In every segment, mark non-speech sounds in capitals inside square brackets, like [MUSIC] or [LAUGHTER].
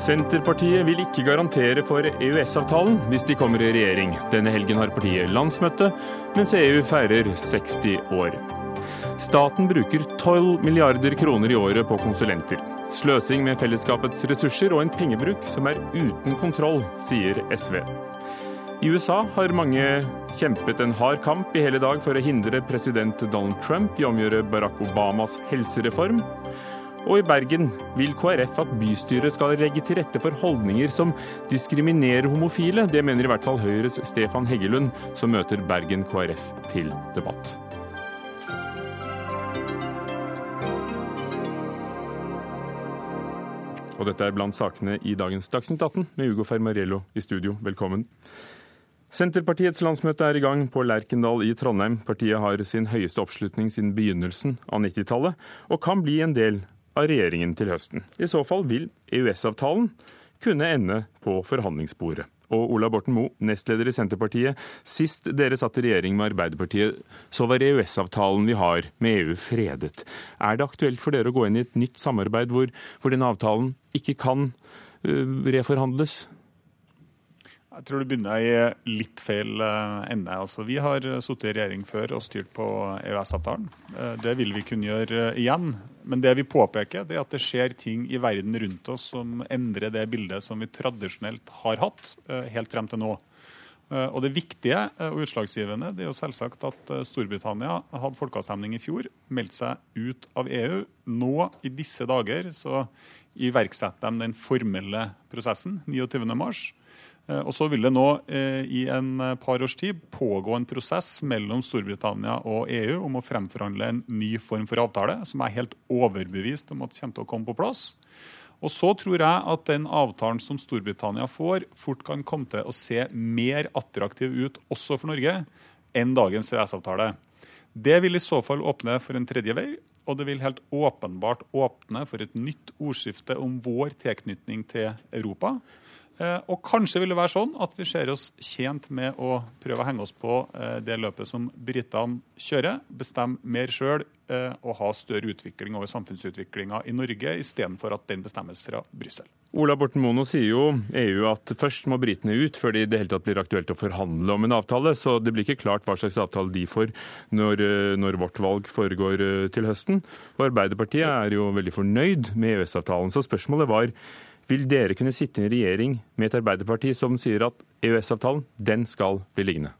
Senterpartiet vil ikke garantere for EØS-avtalen hvis de kommer i regjering. Denne helgen har partiet landsmøte, mens EU feirer 60 år. Staten bruker 12 milliarder kroner i året på konsulenter. Sløsing med fellesskapets ressurser og en pengebruk som er uten kontroll, sier SV. I USA har mange kjempet en hard kamp i hele dag for å hindre president Donald Trump i å omgjøre Barack Obamas helsereform. Og i Bergen vil KrF at bystyret skal legge til rette for holdninger som diskriminerer homofile. Det mener i hvert fall Høyres Stefan Heggelund, som møter Bergen KrF til debatt. Og dette er blant sakene i dagens Dagsnytt 18 med Ugo Fermariello i studio. Velkommen. Senterpartiets landsmøte er i gang på Lerkendal i Trondheim. Partiet har sin høyeste oppslutning siden begynnelsen av 90-tallet, og kan bli en del av regjeringen til høsten. I så fall vil EØS-avtalen kunne ende på forhandlingsbordet. Og Ola Borten Moe, nestleder i Senterpartiet. Sist dere satt i regjering med Arbeiderpartiet, så var EØS-avtalen vi har med EU fredet. Er det aktuelt for dere å gå inn i et nytt samarbeid hvor, hvor denne avtalen ikke kan uh, reforhandles? Jeg tror du begynner i litt feil eh, ende. Altså, vi har sittet i regjering før og styrt på EØS-avtalen. Eh, det vil vi kunne gjøre igjen. Men det vi påpeker, det er at det skjer ting i verden rundt oss som endrer det bildet som vi tradisjonelt har hatt eh, helt frem til nå. Og Det viktige og utslagsgivende det er jo selvsagt at Storbritannia hadde folkeavstemning i fjor, meldte seg ut av EU. Nå i disse dager så iverksetter de den formelle prosessen 29.3. Eh, og så vil det nå eh, i en eh, par års tid pågå en prosess mellom Storbritannia og EU om å fremforhandle en ny form for avtale, som jeg er helt overbevist om at kommer til å komme på plass. Og så tror jeg at den avtalen som Storbritannia får, fort kan komme til å se mer attraktiv ut også for Norge enn dagens EØS-avtale. Det vil i så fall åpne for en tredje vei, og det vil helt åpenbart åpne for et nytt ordskifte om vår tilknytning til Europa. Eh, og kanskje vil det være sånn at vi ser oss tjent med å prøve å henge oss på eh, det løpet som britene kjører, bestemme mer sjøl eh, og ha større utvikling over samfunnsutviklinga i Norge, istedenfor at den bestemmes fra Brussel. Ola Borten Mono sier jo EU at først må britene ut før det i det hele tatt blir aktuelt å forhandle om en avtale. Så det blir ikke klart hva slags avtale de får når, når vårt valg foregår til høsten. Og Arbeiderpartiet er jo veldig fornøyd med EØS-avtalen. Så spørsmålet var vil dere kunne sitte i en regjering med et Arbeiderparti som sier at EØS-avtalen, den skal bli liggende?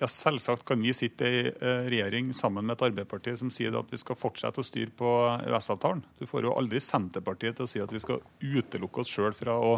Ja, Selvsagt kan vi sitte i eh, regjering sammen med et Arbeiderparti som sier at vi skal fortsette å styre på EØS-avtalen. Du får jo aldri Senterpartiet til å si at vi skal utelukke oss sjøl fra å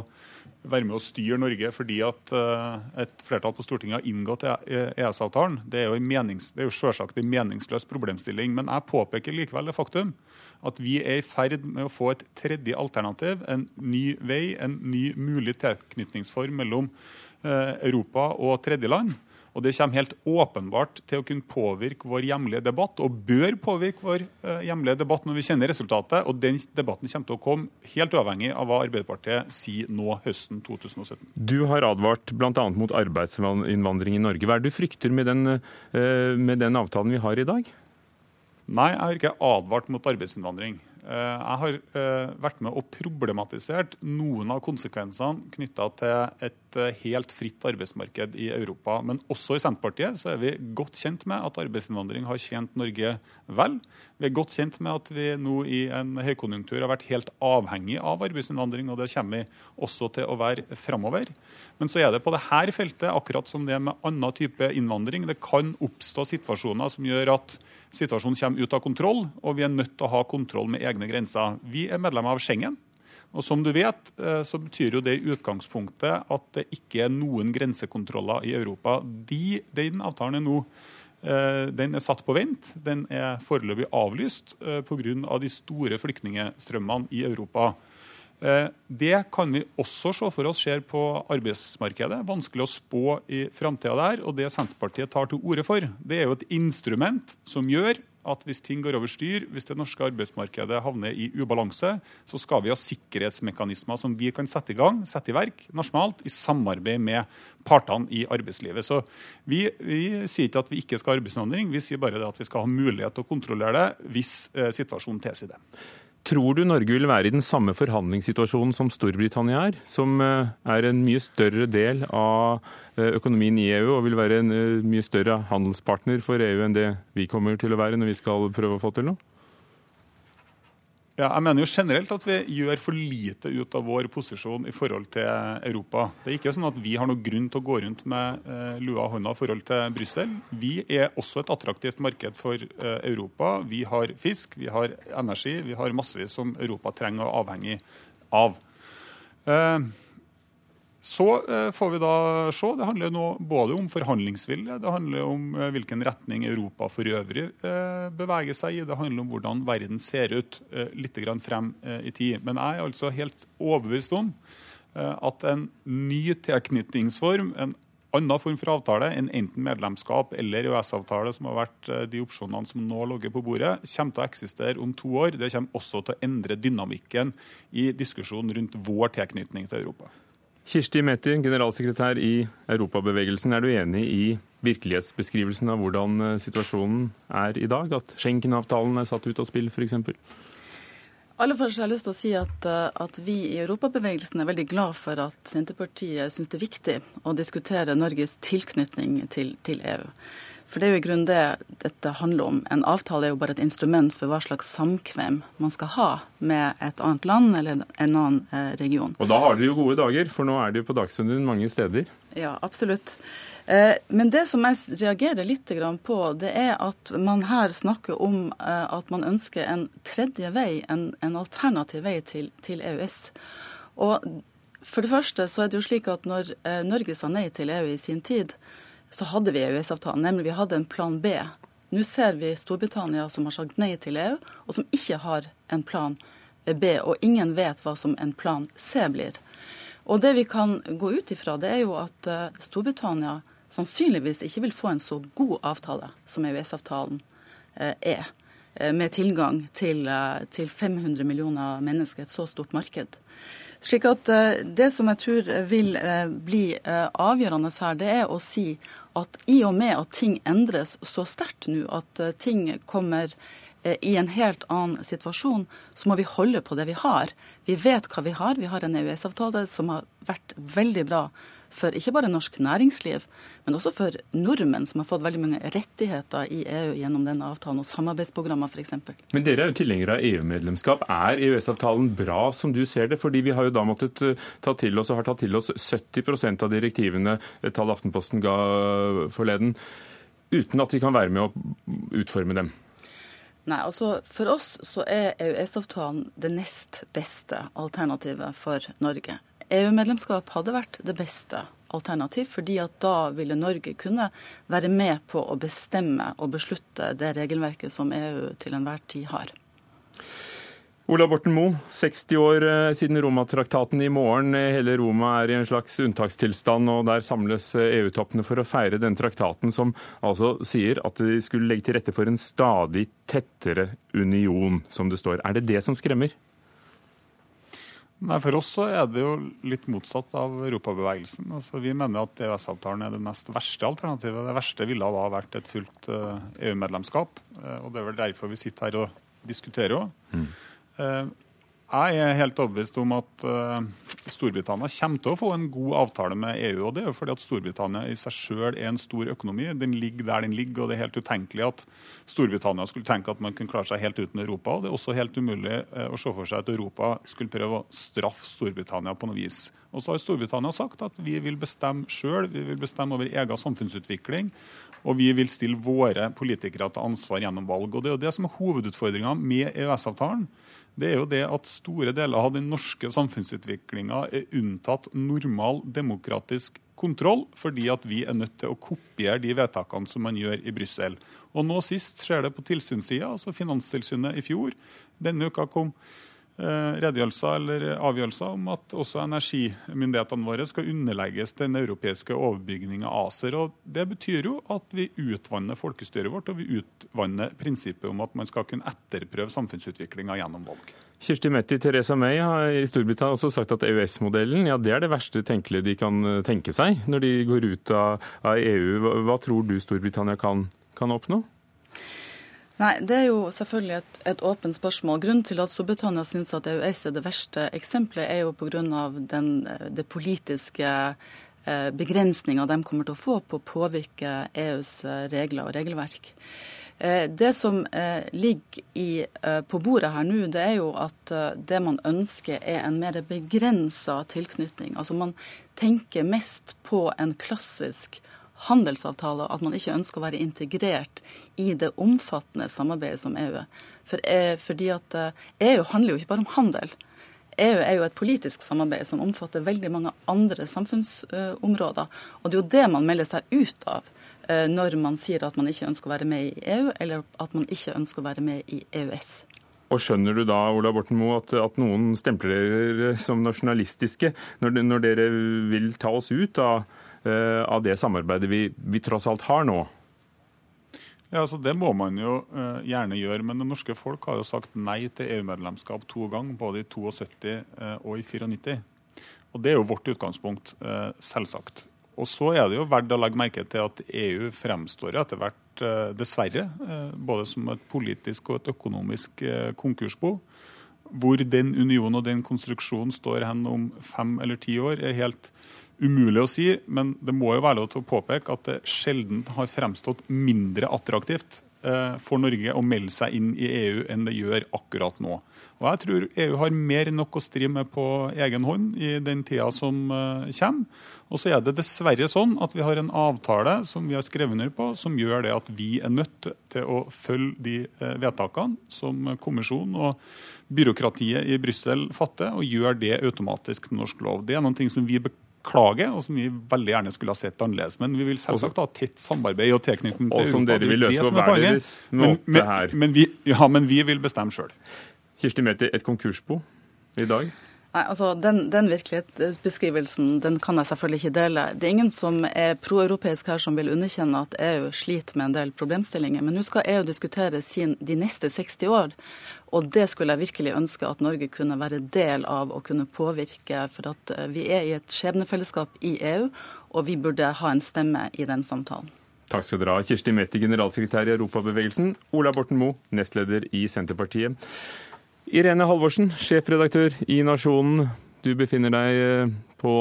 være med å styre Norge fordi at eh, et flertall på Stortinget har inngått EØS-avtalen. Det er jo, menings, det er jo selvsagt en meningsløs problemstilling. Men jeg påpeker likevel det faktum at vi er i ferd med å få et tredje alternativ, en ny vei, en ny mulig tilknytningsform mellom eh, Europa og tredjeland. Og Det kommer helt åpenbart til å kunne påvirke vår hjemlige debatt, og bør påvirke vår uh, hjemlige debatt når vi kjenner resultatet. Og Den debatten kommer til å komme helt uavhengig av hva Arbeiderpartiet sier nå høsten 2017. Du har advart bl.a. mot arbeidsinnvandring i Norge. Hva er det du frykter med den, uh, med den avtalen vi har i dag? Nei, jeg har ikke advart mot arbeidsinnvandring. Eh, jeg har eh, vært med og problematisert noen av konsekvensene knytta til et eh, helt fritt arbeidsmarked i Europa. Men også i Senterpartiet så er vi godt kjent med at arbeidsinnvandring har tjent Norge vel. Vi er godt kjent med at vi nå i en høykonjunktur har vært helt avhengig av arbeidsinnvandring, og det kommer vi også til å være framover. Men så er det på dette feltet, akkurat som det med annen type innvandring, det kan oppstå situasjoner som gjør at Situasjonen kommer ut av kontroll, og vi er nødt til å ha kontroll med egne grenser. Vi er medlemmer av Schengen. Og som du vet, eh, så betyr jo det i utgangspunktet at det ikke er noen grensekontroller i Europa. De, den avtalen er nå eh, den er satt på vent. Den er foreløpig avlyst pga. Av de store flyktningstrømmene i Europa. Eh, det kan vi også se for oss skjer på arbeidsmarkedet. Vanskelig å spå i framtida der. Og det Senterpartiet tar til orde for, det er jo et instrument som gjør at hvis ting går over styr, hvis det norske arbeidsmarkedet havner i ubalanse, så skal vi ha sikkerhetsmekanismer som vi kan sette i gang, sette i verk nasjonalt, i samarbeid med partene i arbeidslivet. Så vi, vi sier ikke at vi ikke skal ha arbeidsinnvandring, vi sier bare at vi skal ha mulighet til å kontrollere det hvis eh, situasjonen tilsier det. Tror du Norge vil være i den samme forhandlingssituasjonen som Storbritannia er, som eh, er en mye større del av eh, økonomien i EU og vil være en eh, mye større handelspartner for EU enn det vi kommer til å være når vi skal prøve å få til noe? Ja, jeg mener jo generelt at vi gjør for lite ut av vår posisjon i forhold til Europa. Det er ikke sånn at vi har noen grunn til å gå rundt med eh, lua i hånda i forhold til Brussel. Vi er også et attraktivt marked for eh, Europa. Vi har fisk, vi har energi, vi har massevis som Europa trenger og er avhengig av. Eh, så eh, får vi da se. Det handler nå både om forhandlingsvilje, det handler om eh, hvilken retning Europa for øvrig eh, beveger seg i. Det handler om hvordan verden ser ut litt frem i tid. Men jeg er altså helt overbevist om at en ny tilknytningsform, en annen form for avtale enn enten medlemskap eller EØS-avtale, som har vært de opsjonene som nå ligger på bordet, kommer til å eksistere om to år. Det kommer også til å endre dynamikken i diskusjonen rundt vår tilknytning til Europa. Kirsti Metti, generalsekretær i Europabevegelsen. Er du enig i virkelighetsbeskrivelsen av hvordan eh, situasjonen er i dag? At Schengen-avtalen er satt ut av spill, f.eks.? Aller først har jeg lyst til å si at, eh, at, vi i Europabevegelsen er veldig glad for at Senterpartiet syns det er viktig å diskutere Norges tilknytning til, til EU. For det er jo i grunnen det dette handler om. En avtale er jo bare et instrument for hva slags samkvem man skal ha med et annet land eller en annen eh, region. Og da har dere jo gode dager, for nå er det jo på dagsordenen mange steder. Ja, absolutt. Eh, men det som jeg reagerer litt på, det er at man her snakker om eh, at man ønsker en tredje vei, en, en alternativ vei til, til, EØS. Og for det første så er det jo slik at når Norge sa nei til EU i sin tid, så hadde vi EØS-avtalen, nemlig vi hadde en plan B. Nå ser vi Storbritannia som har sagt nei til EU, og som ikke har en plan B. Og ingen vet hva som en plan C blir. Og det vi kan gå ut ifra, det er jo at eh, Storbritannia sannsynligvis ikke vil få en så god avtale som EØS-avtalen eh, er. Eh, med tilgang til, til 500 millioner mennesker, et så stort marked. Slik at Det som jeg tror vil bli avgjørende her, det er å si at i og med at ting endres så sterkt nå, at eh, ting kommer eh, i en helt annen situasjon, så må vi holde på det vi har. Vi vet hva vi har. Vi har en EØS-avtale som har vært veldig bra for ikke bare norsk næringsliv, men også for nordmenn, som har fått veldig mange rettigheter i EU gjennom denne avtalen, og samarbeidsprogrammer f.eks. Men dere er jo tilhengere av EU-medlemskap. Er EØS-avtalen bra som du ser det? Fordi vi har jo da måttet eh, ta til oss, og har tatt til oss 70% av direktivene eh, tall Aftenposten ga forleden, uten at vi kan være med å utforme dem. Nei, altså For oss så er EØS-avtalen det nest beste alternativet for Norge. EU-medlemskap hadde vært det beste alternativ, fordi at da ville Norge kunne være med på å bestemme og beslutte det regelverket som EU til enhver tid har. Ola Borten Moe, 60 år eh, siden Roma-traktaten i morgen. Hele Roma er i en slags unntakstilstand, og der samles EU-toppene for å feire den traktaten som altså sier at de skulle legge til rette for en stadig tettere union, som det står. Er det det som skremmer? Nei, For oss så er det jo litt motsatt av europabevegelsen. Altså, vi mener at EØS-avtalen er det nest verste alternativet. Det verste ville da vært et fullt EU-medlemskap. Uh, og Det er vel derfor vi sitter her og diskuterer òg. Mm. Jeg er helt overbevist om at uh, Storbritannia kommer til å få en god avtale med EU. og Det er jo fordi at Storbritannia i seg selv er en stor økonomi. Den ligger der den ligger. og Det er helt utenkelig at Storbritannia skulle tenke at man kunne klare seg helt uten Europa. og Det er også helt umulig uh, å se for seg at Europa skulle prøve å straffe Storbritannia på noe vis. Og så har Storbritannia sagt at vi vil bestemme sjøl, vi vil bestemme over egen samfunnsutvikling. Og vi vil stille våre politikere til ansvar gjennom valg. Og Det er jo det som er hovedutfordringa med EØS-avtalen det er jo det at store deler av den norske samfunnsutviklinga er unntatt normal demokratisk kontroll, fordi at vi er nødt til å kopiere de vedtakene som man gjør i Brussel. Og nå sist skjer det på tilsynssida, altså Finanstilsynet i fjor. Denne uka kom redegjørelser eller avgjørelser om at også energimyndighetene våre skal underlegges den europeiske overbygninga ACER. og Det betyr jo at vi utvanner folkestyret vårt og vi utvanner prinsippet om at man skal kunne etterprøve samfunnsutviklinga gjennom valg. Kirsti Metti, Teresa May har i Storbritannia også sagt at EØS-modellen ja, det er det verste tenkelige de kan eh, tenke seg når de går ut av, EU. Hva, tror du Storbritannia kan, kan oppnå? Nei, Det er jo selvfølgelig et, et åpent spørsmål. Grunnen til at Storbritannia syns at EØS er det verste eksempelet, er jo pga. det politiske eh, begrensninga de kommer til å få på å påvirke EUs eh, regler og regelverk. Eh, det som eh, ligger i, eh, på bordet her nå, det er jo at eh, det man ønsker er en mer begrensa tilknytning. Altså Man tenker mest på en klassisk handelsavtale, at man ikke ønsker å være integrert i det omfattende samarbeidet som EU. For, eh, fordi at EU eh, e handler jo ikke bare om handel. EU er jo et politisk samarbeid som omfatter veldig mange andre samfunnsområder. Og det er jo det man melder seg ut av eh, når man sier at man ikke ønsker å være med i EU, eller at man ikke ønsker å være med i EØS. Og Skjønner du da Ola Borten Moe, at, at, noen stempler dere som nasjonalistiske når, når, dere vil ta oss ut av av det samarbeidet vi, vi tross alt har nå? Ja, altså Det må man jo uh, gjerne gjøre, men det norske folk har jo sagt nei til EU-medlemskap to ganger, både i 72 uh, og i 94. Og Det er jo vårt utgangspunkt, uh, selvsagt. Og så er det jo verdt å legge merke til at EU fremstår etter hvert, dessverre, både som et politisk og et økonomisk konkursbo. Hvor den unionen og den konstruksjonen står hen om fem eller ti år, er helt umulig å si, men det må jo være lov til å påpeke at det sjelden har fremstått mindre attraktivt eh, for Norge å melde seg inn i EU enn det gjør akkurat nå. Og Jeg tror EU har mer enn nok å stri med på egen hånd i den tida som uh, kommer. Og så er det dessverre sånn at vi har en avtale som vi har skrevet under på, som gjør det at vi er nødt til å følge de uh, vedtakene som kommisjonen og byråkratiet i Brussel fatter, og gjør det automatisk til norsk lov. Det er noen ting som vi beklage, og som vi veldig gjerne skulle ha sett annerledes. Men vi vil selvsagt ha tett samarbeid og tilknytning til Europa. Og som dere vil løse på hver måte her. Men, vi, ja, men vi vil bestemme sjøl. Kirsti Meti, et konkursbo i dag? Nei, altså Den, den virkelighetsbeskrivelsen den kan jeg selvfølgelig ikke dele. Det er ingen som er proeuropeisk her som vil underkjenne at EU sliter med en del problemstillinger. Men nå skal EU diskutere sin, de neste 60 år. Og det skulle jeg virkelig ønske at Norge kunne være del av og kunne påvirke. For at eh, vi er i et skjebnefellesskap i EU, og vi burde ha en stemme i den samtalen. Takk skal dere ha. Kirsti Mette, generalsekretær i Europabevegelsen. Ola Borten Moe, nestleder i Senterpartiet. Irene Halvorsen, sjefredaktør i Nasjonen. Du befinner deg eh, på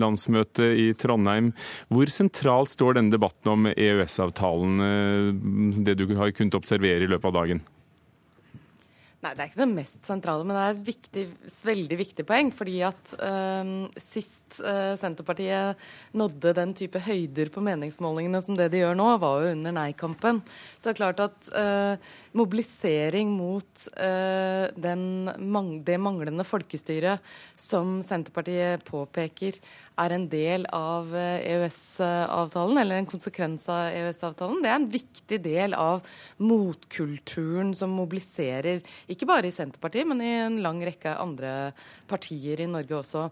landsmøtet i Trondheim. Hvor sentralt står denne debatten om EØS-avtalen, eh, det du har kunnet observere i løpet av dagen? Nei, Det er ikke det mest sentrale, men det er et viktig, veldig viktig poeng. fordi at øh, sist øh, Senterpartiet nådde den type høyder på meningsmålingene som det de gjør nå, var jo under nei-kampen. Så det er klart at øh, mobilisering mot den, det manglende folkestyret som Senterpartiet påpeker, er en del av EØS-avtalen, eh, e eller en konsekvens av EØS-avtalen. Det er en viktig del av motkulturen som mobiliserer, ikke bare i Senterpartiet, men i en lang rekke andre partier i Norge også.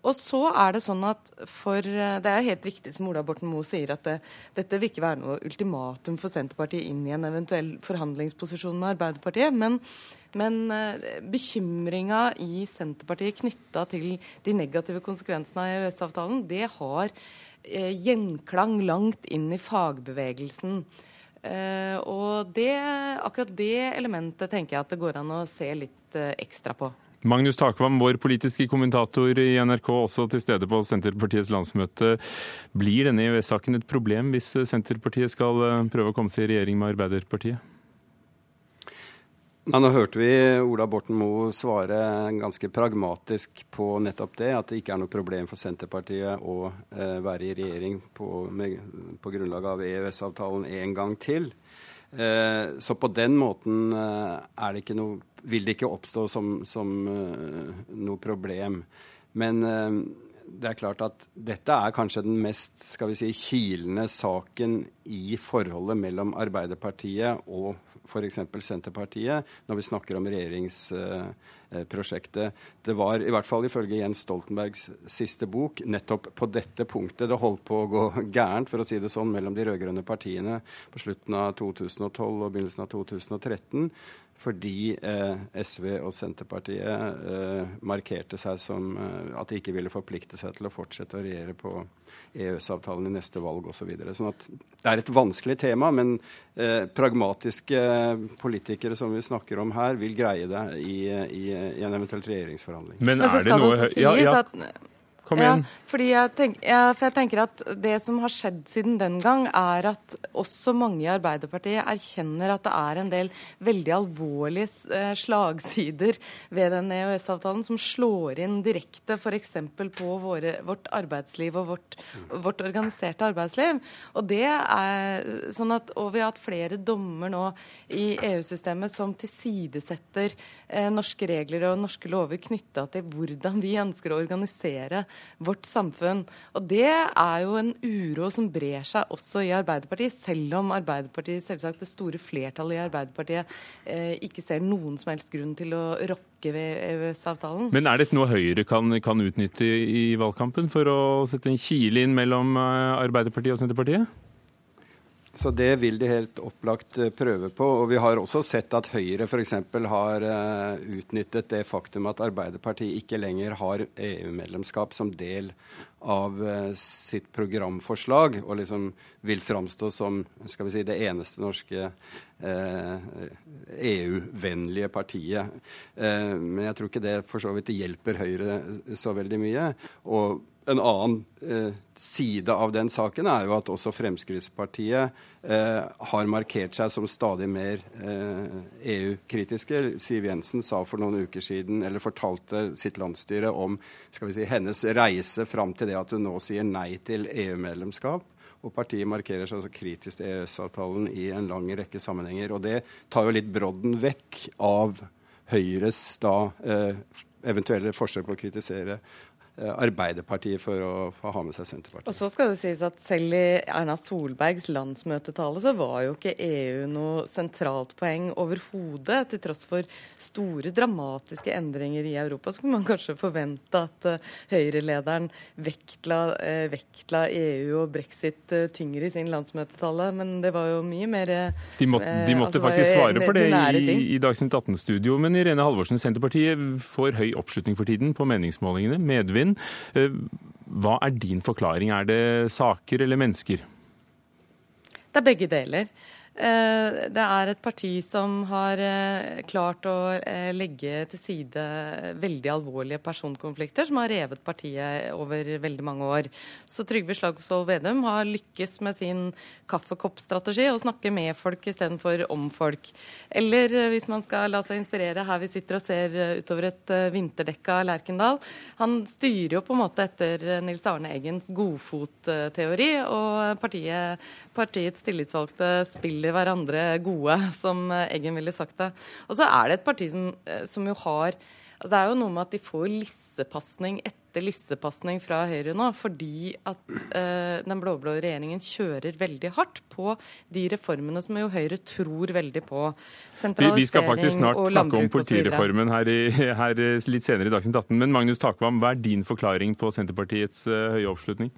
Og så er Det sånn at for, eh, det er helt riktig som Ola Borten Moe sier, at det, dette vil ikke være noe ultimatum for Senterpartiet inn i en eventuell forhandlingsposisjon med Arbeiderpartiet. Men men uh, bekymringa i Senterpartiet knytta til de negative konsekvensene av EØS-avtalen, det har uh, gjenklang langt inn i fagbevegelsen. Og det, akkurat det elementet tenker jeg at det går an å se litt ekstra på. Magnus Takvam, vår politiske kommentator i NRK, også til stede på Senterpartiets landsmøte. Blir denne EØS-saken et problem hvis Senterpartiet skal prøve å komme seg i regjering med Arbeiderpartiet? Nå hørte vi Ola Borten Moe svare ganske pragmatisk på nettopp det, at det ikke er noe problem for Senterpartiet å eh, være i regjering på, med, på grunnlag av EØS-avtalen en gang til. Eh, så på den måten eh, det noe, vil det ikke oppstå som, som eh, noe problem. Men det er klart at dette er kanskje den mest skal vi si, kilende saken i forholdet mellom Arbeiderpartiet og f.eks. Senterpartiet når vi snakker om regjeringsprosjektet. Det var i hvert fall ifølge Jens Stoltenbergs siste bok nettopp på dette punktet det holdt på å gå gærent, for å si det sånn, mellom de rød-grønne partiene på slutten av 2012 og begynnelsen av 2013 fordi eh, SV og Senterpartiet eh, markerte seg som eh, at de ikke ville forplikte seg til å fortsette å regjere på EØS-avtalen i neste valg osv. Så videre. sånn det er et vanskelig tema, men eh, pragmatiske politikere som vi snakker om her, vil greie det i, i, i en eventuelt regjeringsforhandling. Men er det noe ja, ja. Kom igjen. Ja, fordi jeg, tenk, ja, for jeg tenker at Det som har skjedd siden den gang, er at også mange i Arbeiderpartiet erkjenner at det er en del veldig alvorlige eh, slagsider ved den EØS-avtalen som slår inn direkte f.eks. på våre, vårt arbeidsliv og vårt, vårt, organiserte arbeidsliv. Og det er sånn at, og vi har hatt flere dommer nå i EU-systemet som tilsidesetter eh, norske regler og norske lover knytta til hvordan vi ønsker å organisere vårt samfunn. Og det er jo en uro som brer seg også i Arbeiderpartiet, selv om Arbeiderpartiet, selvsagt det store flertallet i Arbeiderpartiet eh, ikke ser noen som helst grunn til å rokke ved EØS-avtalen. Men er dette noe Høyre kan, kan utnytte i valgkampen for å sette en kile inn mellom eh, Arbeiderpartiet og Senterpartiet? Så det vil de helt opplagt eh, prøve på. Og vi har også sett at Høyre f.eks. har uh, utnyttet det faktum at Arbeiderpartiet ikke lenger har EU-medlemskap som del av uh, sitt programforslag, og liksom vil framstå som skal vi si, det eneste norske eh, EU-vennlige partiet. men jeg tror ikke det for så vidt hjelper Høyre så veldig mye. Og en annen eh, side av den saken er jo at også Fremskrittspartiet eh, har markert seg som stadig mer eh, EU-kritiske. Siv Jensen sa for noen uker siden, eller fortalte sitt landsstyre om skal vi si, hennes reise fram til det at hun nå sier nei til EU-medlemskap. Og partiet markerer seg altså kritisk til EØS-avtalen i en lang rekke sammenhenger. Og det tar jo litt brodden vekk av Høyres da eh, eventuelle forsøk på å kritisere Arbeiderpartiet for å få ha med seg Senterpartiet. Og så skal det sies at Selv i Erna Solbergs landsmøtetale så var jo ikke EU noe sentralt poeng overhodet. Til tross for store, dramatiske endringer i Europa, så kunne man kanskje forvente at uh, Høyre-lederen vektla, uh, vektla, EU og brexit uh, tyngre i sin landsmøtetale. Men det var jo mye mer De, måtte, de måtte altså, faktisk svare for det i, i Dagsnytt 18-studio. Men Irene Halvorsen, Senterpartiet får høy oppslutning for tiden på meningsmålingene. Medvind din. Eh, hva er din forklaring? Er det saker eller mennesker? Det er begge deler. Eh, det er et parti som har eh, klart å eh, legge til side veldig alvorlige personkonflikter, som har revet partiet over veldig mange år. Så Trygve Slagsvold Vedum har lykkes med sin kaffekoppstrategi å snakke med folk istedenfor om folk. Eller hvis man skal la seg inspirere her vi sitter og ser utover et vinterdekka Lerkendal. Han styrer jo på en måte etter Nils Arne Eggens godfotteori, og partiet, partiets tillitsvalgte spiller hverandre gode, som Eggen ville sagt det. Og så er det et parti som, eh, som jo har altså Det er jo noe med at de får lissepasning etter lissepasning fra Høyre nå, fordi at eh, den blå-blå regjeringen kjører veldig hardt på de reformene som jo Høyre tror veldig på. Sentralisering og Vi, vi skal faktisk snart snakke om politireformen her, i, her litt senere i Dagsnytt 18. Men Magnus Takvam, hva er din forklaring på Senterpartiets uh, høye oppslutning?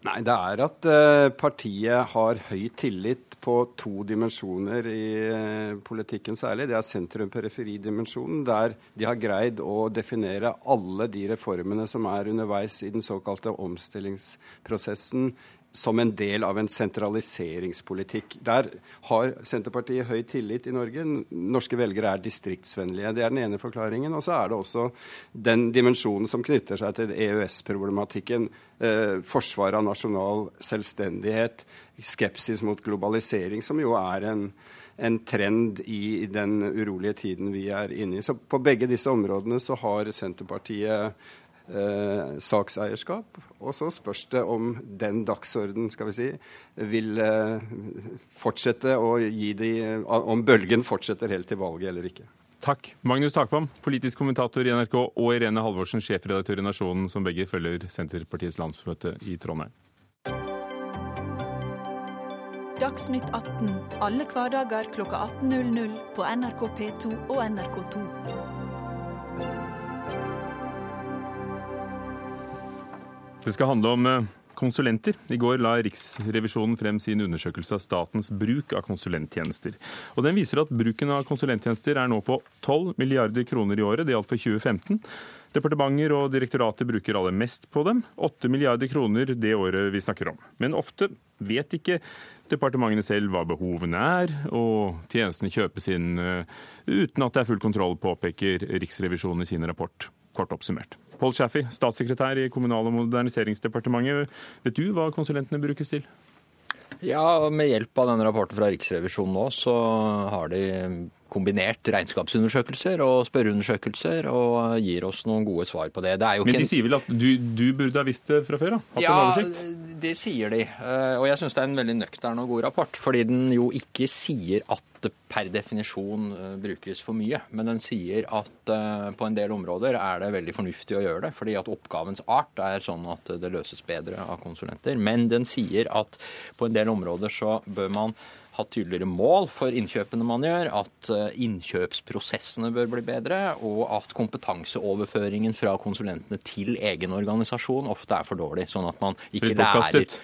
Nei, Det er at uh, partiet har høy tillit på to dimensjoner i uh, politikken særlig. Det er sentrum-periferidimensjonen, der de har greid å definere alle de reformene som er underveis i den såkalte omstillingsprosessen som en del av en sentraliseringspolitikk. Der har Senterpartiet høy tillit i Norge. Norske velgere er distriktsvennlige. Det er den ene forklaringen. Og så er det også den dimensjonen som knytter seg til EØS-problematikken. Eh, forsvar av nasjonal selvstendighet, skepsis mot globalisering, som jo er en, en trend i den urolige tiden vi er inne i. Så på begge disse områdene så har Senterpartiet eh, sakseierskap. Og så spørs det om den dagsorden skal vi si, vil eh, fortsette å gi de Om bølgen fortsetter helt til valget eller ikke. Takk. Magnus Takvam, politisk kommentator i NRK, og Irene Halvorsen, sjefredaktør i Nasjonen, som begge følger Senterpartiets landsmøte i Trondheim. Dagsnytt 18 alle hverdager kl 18.00 på NRK P2 og NRK2. Det skal handle om eh, konsulenter. I går la Riksrevisjonen frem sin undersøkelse av statens bruk av konsulenttjenester. Og Den viser at bruken av konsulenttjenester er nå på 12 milliarder kroner i året. Det gjaldt for 2015. Departementer og direktorater bruker aller mest på dem. 8 milliarder kroner det året vi snakker om. Men ofte vet ikke departementene selv hva behovene er, og tjenestene kjøpes inn eh, uten at det er full kontroll, påpeker Riksrevisjonen i sin rapport. Kort oppsummert. Paul Schaffi, statssekretær i Kommunal- og moderniseringsdepartementet. Vet du hva konsulentene brukes til? Ja, Med hjelp av denne rapporten fra Riksrevisjonen nå, så har de kombinert regnskapsundersøkelser og spørreundersøkelser og gir oss noen gode svar på det. det Men de sier vel at du, du, burde ha visst det fra før? da? ja, det sier de. Eh, og jeg syns det er en veldig nøktern og god rapport. Fordi den jo ikke sier at det per definisjon eh, brukes for mye. Men den sier at eh, på en del områder er det veldig fornuftig å gjøre det. Fordi at oppgavens art er sånn at det løses bedre av konsulenter. Men den sier at på en del områder så bør man ha tydeligere mål for innkjøpene man gjør, at eh, innkjøpsprosessene bør bli bedre, og at kompetanseoverføringen fra konsulentene til egen organisasjon ofte er for dårlig. Sånn at man ikke lærer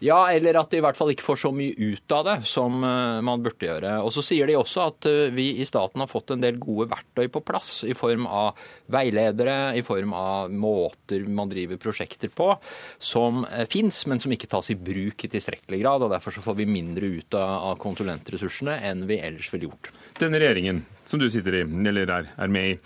ja, eller at de i hvert fall ikke får så mye ut av det som eh, man burde gjøre. Og så sier de også at eh, vi i staten har fått en del gode verktøy på plass i form av veiledere, i form av måter man driver prosjekter på, som eh, fins, men som ikke tas i bruk i tilstrekkelig grad. og Derfor så får vi mindre ut av konsulentressursene enn vi ellers ville gjort. Denne regjeringen som du sitter i, eller er, er med i,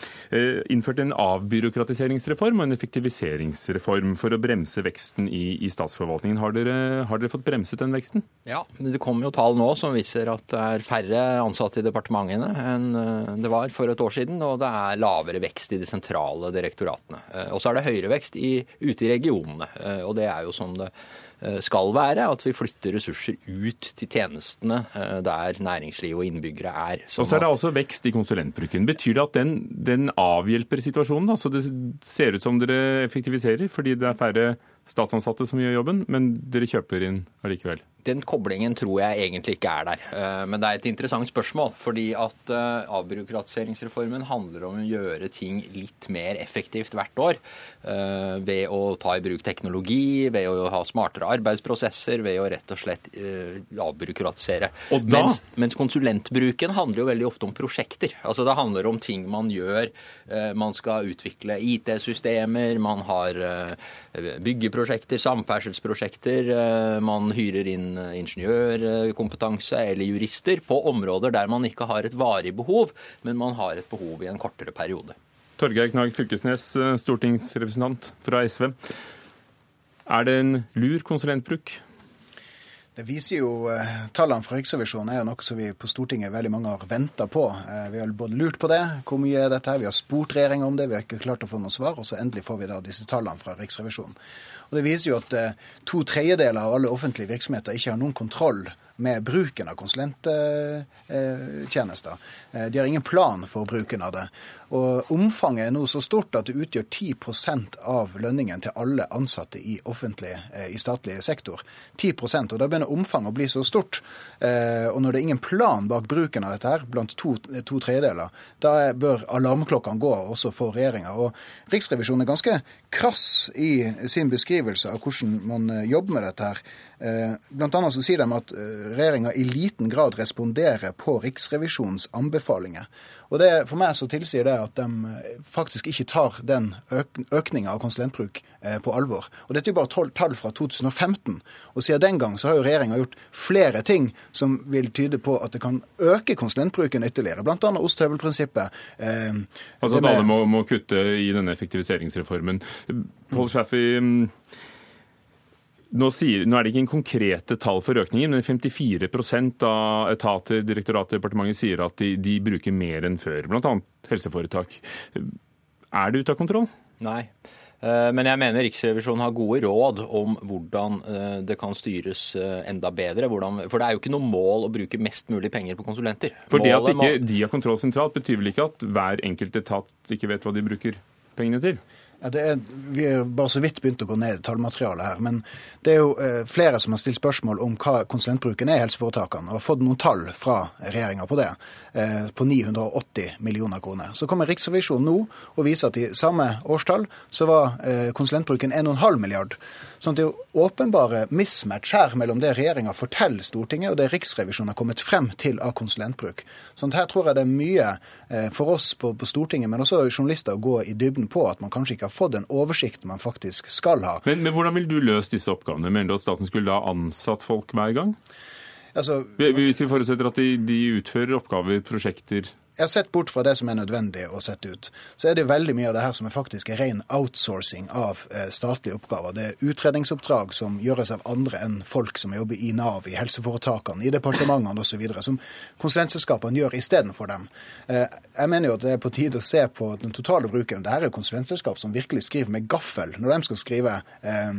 innført innførte en avbyråkratiseringsreform og en effektiviseringsreform for å bremse veksten i, i statsforvaltningen. Har dere, har dere, fått bremset den veksten? Ja, det kommer jo tall nå som viser at det er færre ansatte i departementene enn eh, det var for et år siden, og det er lavere vekst i de sentrale direktoratene. Eh, og så er det høyere vekst i, ute i regionene, og det er jo som det Eh, skal være. At vi flytter ressurser ut til tjenestene eh, der næringsliv og innbyggere er. og så er det altså vekst i konsulentbruken. Betyr det at den, den avhjelper situasjonen? Altså det ser ut som dere effektiviserer fordi det er færre statsansatte som gjør jobben, men dere kjøper inn allikevel? Den koblingen tror jeg egentlig ikke er der. Eh, men det er et interessant spørsmål. Fordi at eh, avbyråkratiseringsreformen handler om å gjøre ting litt mer effektivt hvert år. Eh, ved å ta i bruk teknologi, ved å ha smartere arbeidsprosesser, ved å rett og slett avbyråkratisere. Og da... mens, mens konsulentbruken handler jo veldig ofte om prosjekter. Altså Det handler om ting man gjør. Man skal utvikle IT-systemer, man har byggeprosjekter, samferdselsprosjekter. Man hyrer inn ingeniørkompetanse eller jurister på områder der man ikke har et varig behov, men man har et behov i en kortere periode. Torgeir Knag Fylkesnes, eh, stortingsrepresentant fra SV. Er det en lur konsulentbruk? Det viser jo, eh, Tallene fra Riksrevisjonen er jo noe som vi på Stortinget veldig mange har venta på. Eh, vi har både lurt på det, hvor mye er dette her, vi har spurt regjeringa om det, vi har ikke klart å få noe svar. Og så endelig får vi da disse tallene fra Riksrevisjonen. Og Det viser jo at eh, to tredjedeler av alle offentlige virksomheter ikke har noen kontroll med bruken av konsulenttjenester. De har ingen plan for bruken av det. Og Omfanget er nå så stort at det utgjør 10% av lønningen til alle ansatte i offentlig, eh, i statlig sektor. 10 og Da begynner omfanget å bli så stort. Og når det er ingen plan bak bruken av dette her, blant to, to tredeler, da bør alarmklokkene gå også for regjeringa. Riksrevisjonen er ganske krass i sin beskrivelse av hvordan man jobber med dette her. Eh, blant annet så sier de at eh, regjeringa i liten grad responderer på Riksrevisjonens anbefalinger. Og det, For meg så tilsier det at de eh, faktisk ikke tar den øk økninga av konsulentbruk på alvor. Og Dette er jo bare tall fra 2015. Og siden den gang så har jo regjeringa gjort flere ting som vil tyde på at det kan øke konsulentbruken ytterligere. Bl.a. ostehøvelprinsippet. Eh, altså at alle må, må, kutte i denne effektiviseringsreformen. Paul Schaffi, mm, nå, sier, nå, er det ikke en konkrete tall for økningen, men 54% av etater, direktoratet, og departementet sier at de, de bruker mer enn før, bl.a. helseforetak. Er det ute av kontroll? Nei. Eh, men jeg mener Riksrevisjonen har gode råd om hvordan eh, det kan styres eh, enda bedre. Hvordan, for det er jo ikke noe mål å bruke mest mulig penger på konsulenter. For det at ikke de har kontroll sentralt, betyr vel ikke at hver enkelt etat ikke vet hva de bruker pengene til? Ja, er, vi har bare så vidt begynt å gå ned i tallmaterialet her. Men det er jo eh, flere som har stilt spørsmål om hva konsulentbruken er i helseforetakene, og har fått noen tall fra regjeringa på det. Eh, på 980 millioner kroner. Så kommer Riksrevisjonen nå og viser at i samme årstall så var eh, konsulentbruken 1,5 milliard. Sånn at det er jo åpenbare mismatch her mellom det regjeringa forteller Stortinget, og det Riksrevisjonen har kommet frem til av konsulentbruk. Sånn at her tror jeg det er mye eh, for oss på, på Stortinget, men også journalister, å gå i dybden på at man kanskje ikke har fått den oversikten man faktisk skal ha. Men, men hvordan vil du løse disse oppgavene? Mener du at staten skulle da ansatt folk hver gang? Altså, Hvis vi forutsetter at de, de utfører oppgaver, prosjekter jeg har sett bort fra det som er nødvendig å sette ut. Så er det veldig mye av det her som er faktisk er ren outsourcing av eh, statlige oppgaver. Det er utredningsoppdrag som gjøres av andre enn folk som jobber i Nav, i helseforetakene, i departementene osv., som konsulentselskapene gjør istedenfor dem. Eh, jeg mener jo at det er på tide å se på den totale bruken. Dette er konsulentselskap som virkelig skriver med gaffel når de skal skrive eh,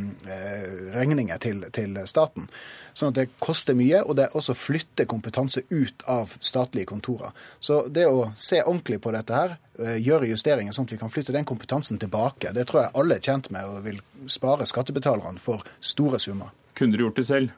regninger til, til staten. Sånn at det koster mye, og det også flytter kompetanse ut av statlige kontorer. Så det å se ordentlig på dette her, eh, gjøre justeringer sånn at vi kan flytte den kompetansen tilbake, det tror jeg alle er tjent med og vil spare skattebetalerne for store summer. Kunne dere gjort det selv?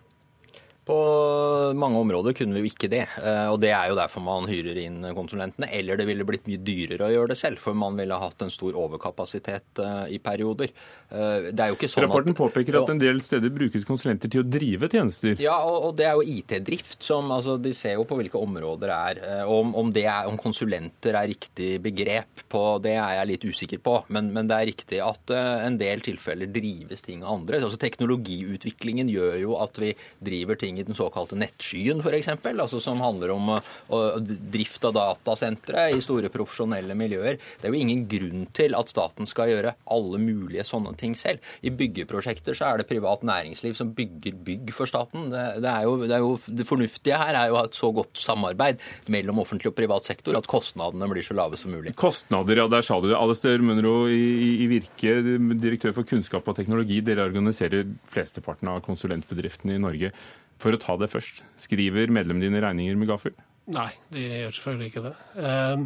På mange områder kunne vi jo ikke det. Eh, og det er jo derfor man hyrer inn konsulentene. Eller det ville blitt mye dyrere å gjøre det selv, for man ville hatt en stor overkapasitet eh, i perioder. Eh, det er jo ikke sånn Rapporten at, påpeker at en del steder brukes konsulenter til å drive tjenester. Ja, og, det er jo IT-drift som altså, De ser jo på hvilke områder det er. Om, om, det er, om konsulenter er riktig begrep på, det er jeg litt usikker på. Men, men det er riktig at en del tilfeller drives ting av andre. Altså Teknologiutviklingen gjør jo at vi driver ting i den såkalte nettskyen, f.eks., altså som handler om uh, drift av datasentre i store profesjonelle miljøer. Det er jo ingen grunn til at staten skal gjøre alle mulige sånne ting selv. I byggeprosjekter så er det privat næringsliv som bygger bygg for staten. Det, det, jo, det, jo, det fornuftige her er jo å ha et så godt samarbeid mellom offentlig og privat sektor at kostnadene blir så lave som mulig. Kostnader, ja, der sa du det. Alistair Munro i, i Virke, direktør for kunnskap og teknologi. Dere organiserer flesteparten av konsulentbedriftene i Norge. For å ta det først, skriver medlemmene dine regninger med gaffel? Nei, de gjør selvfølgelig ikke det. Ehm,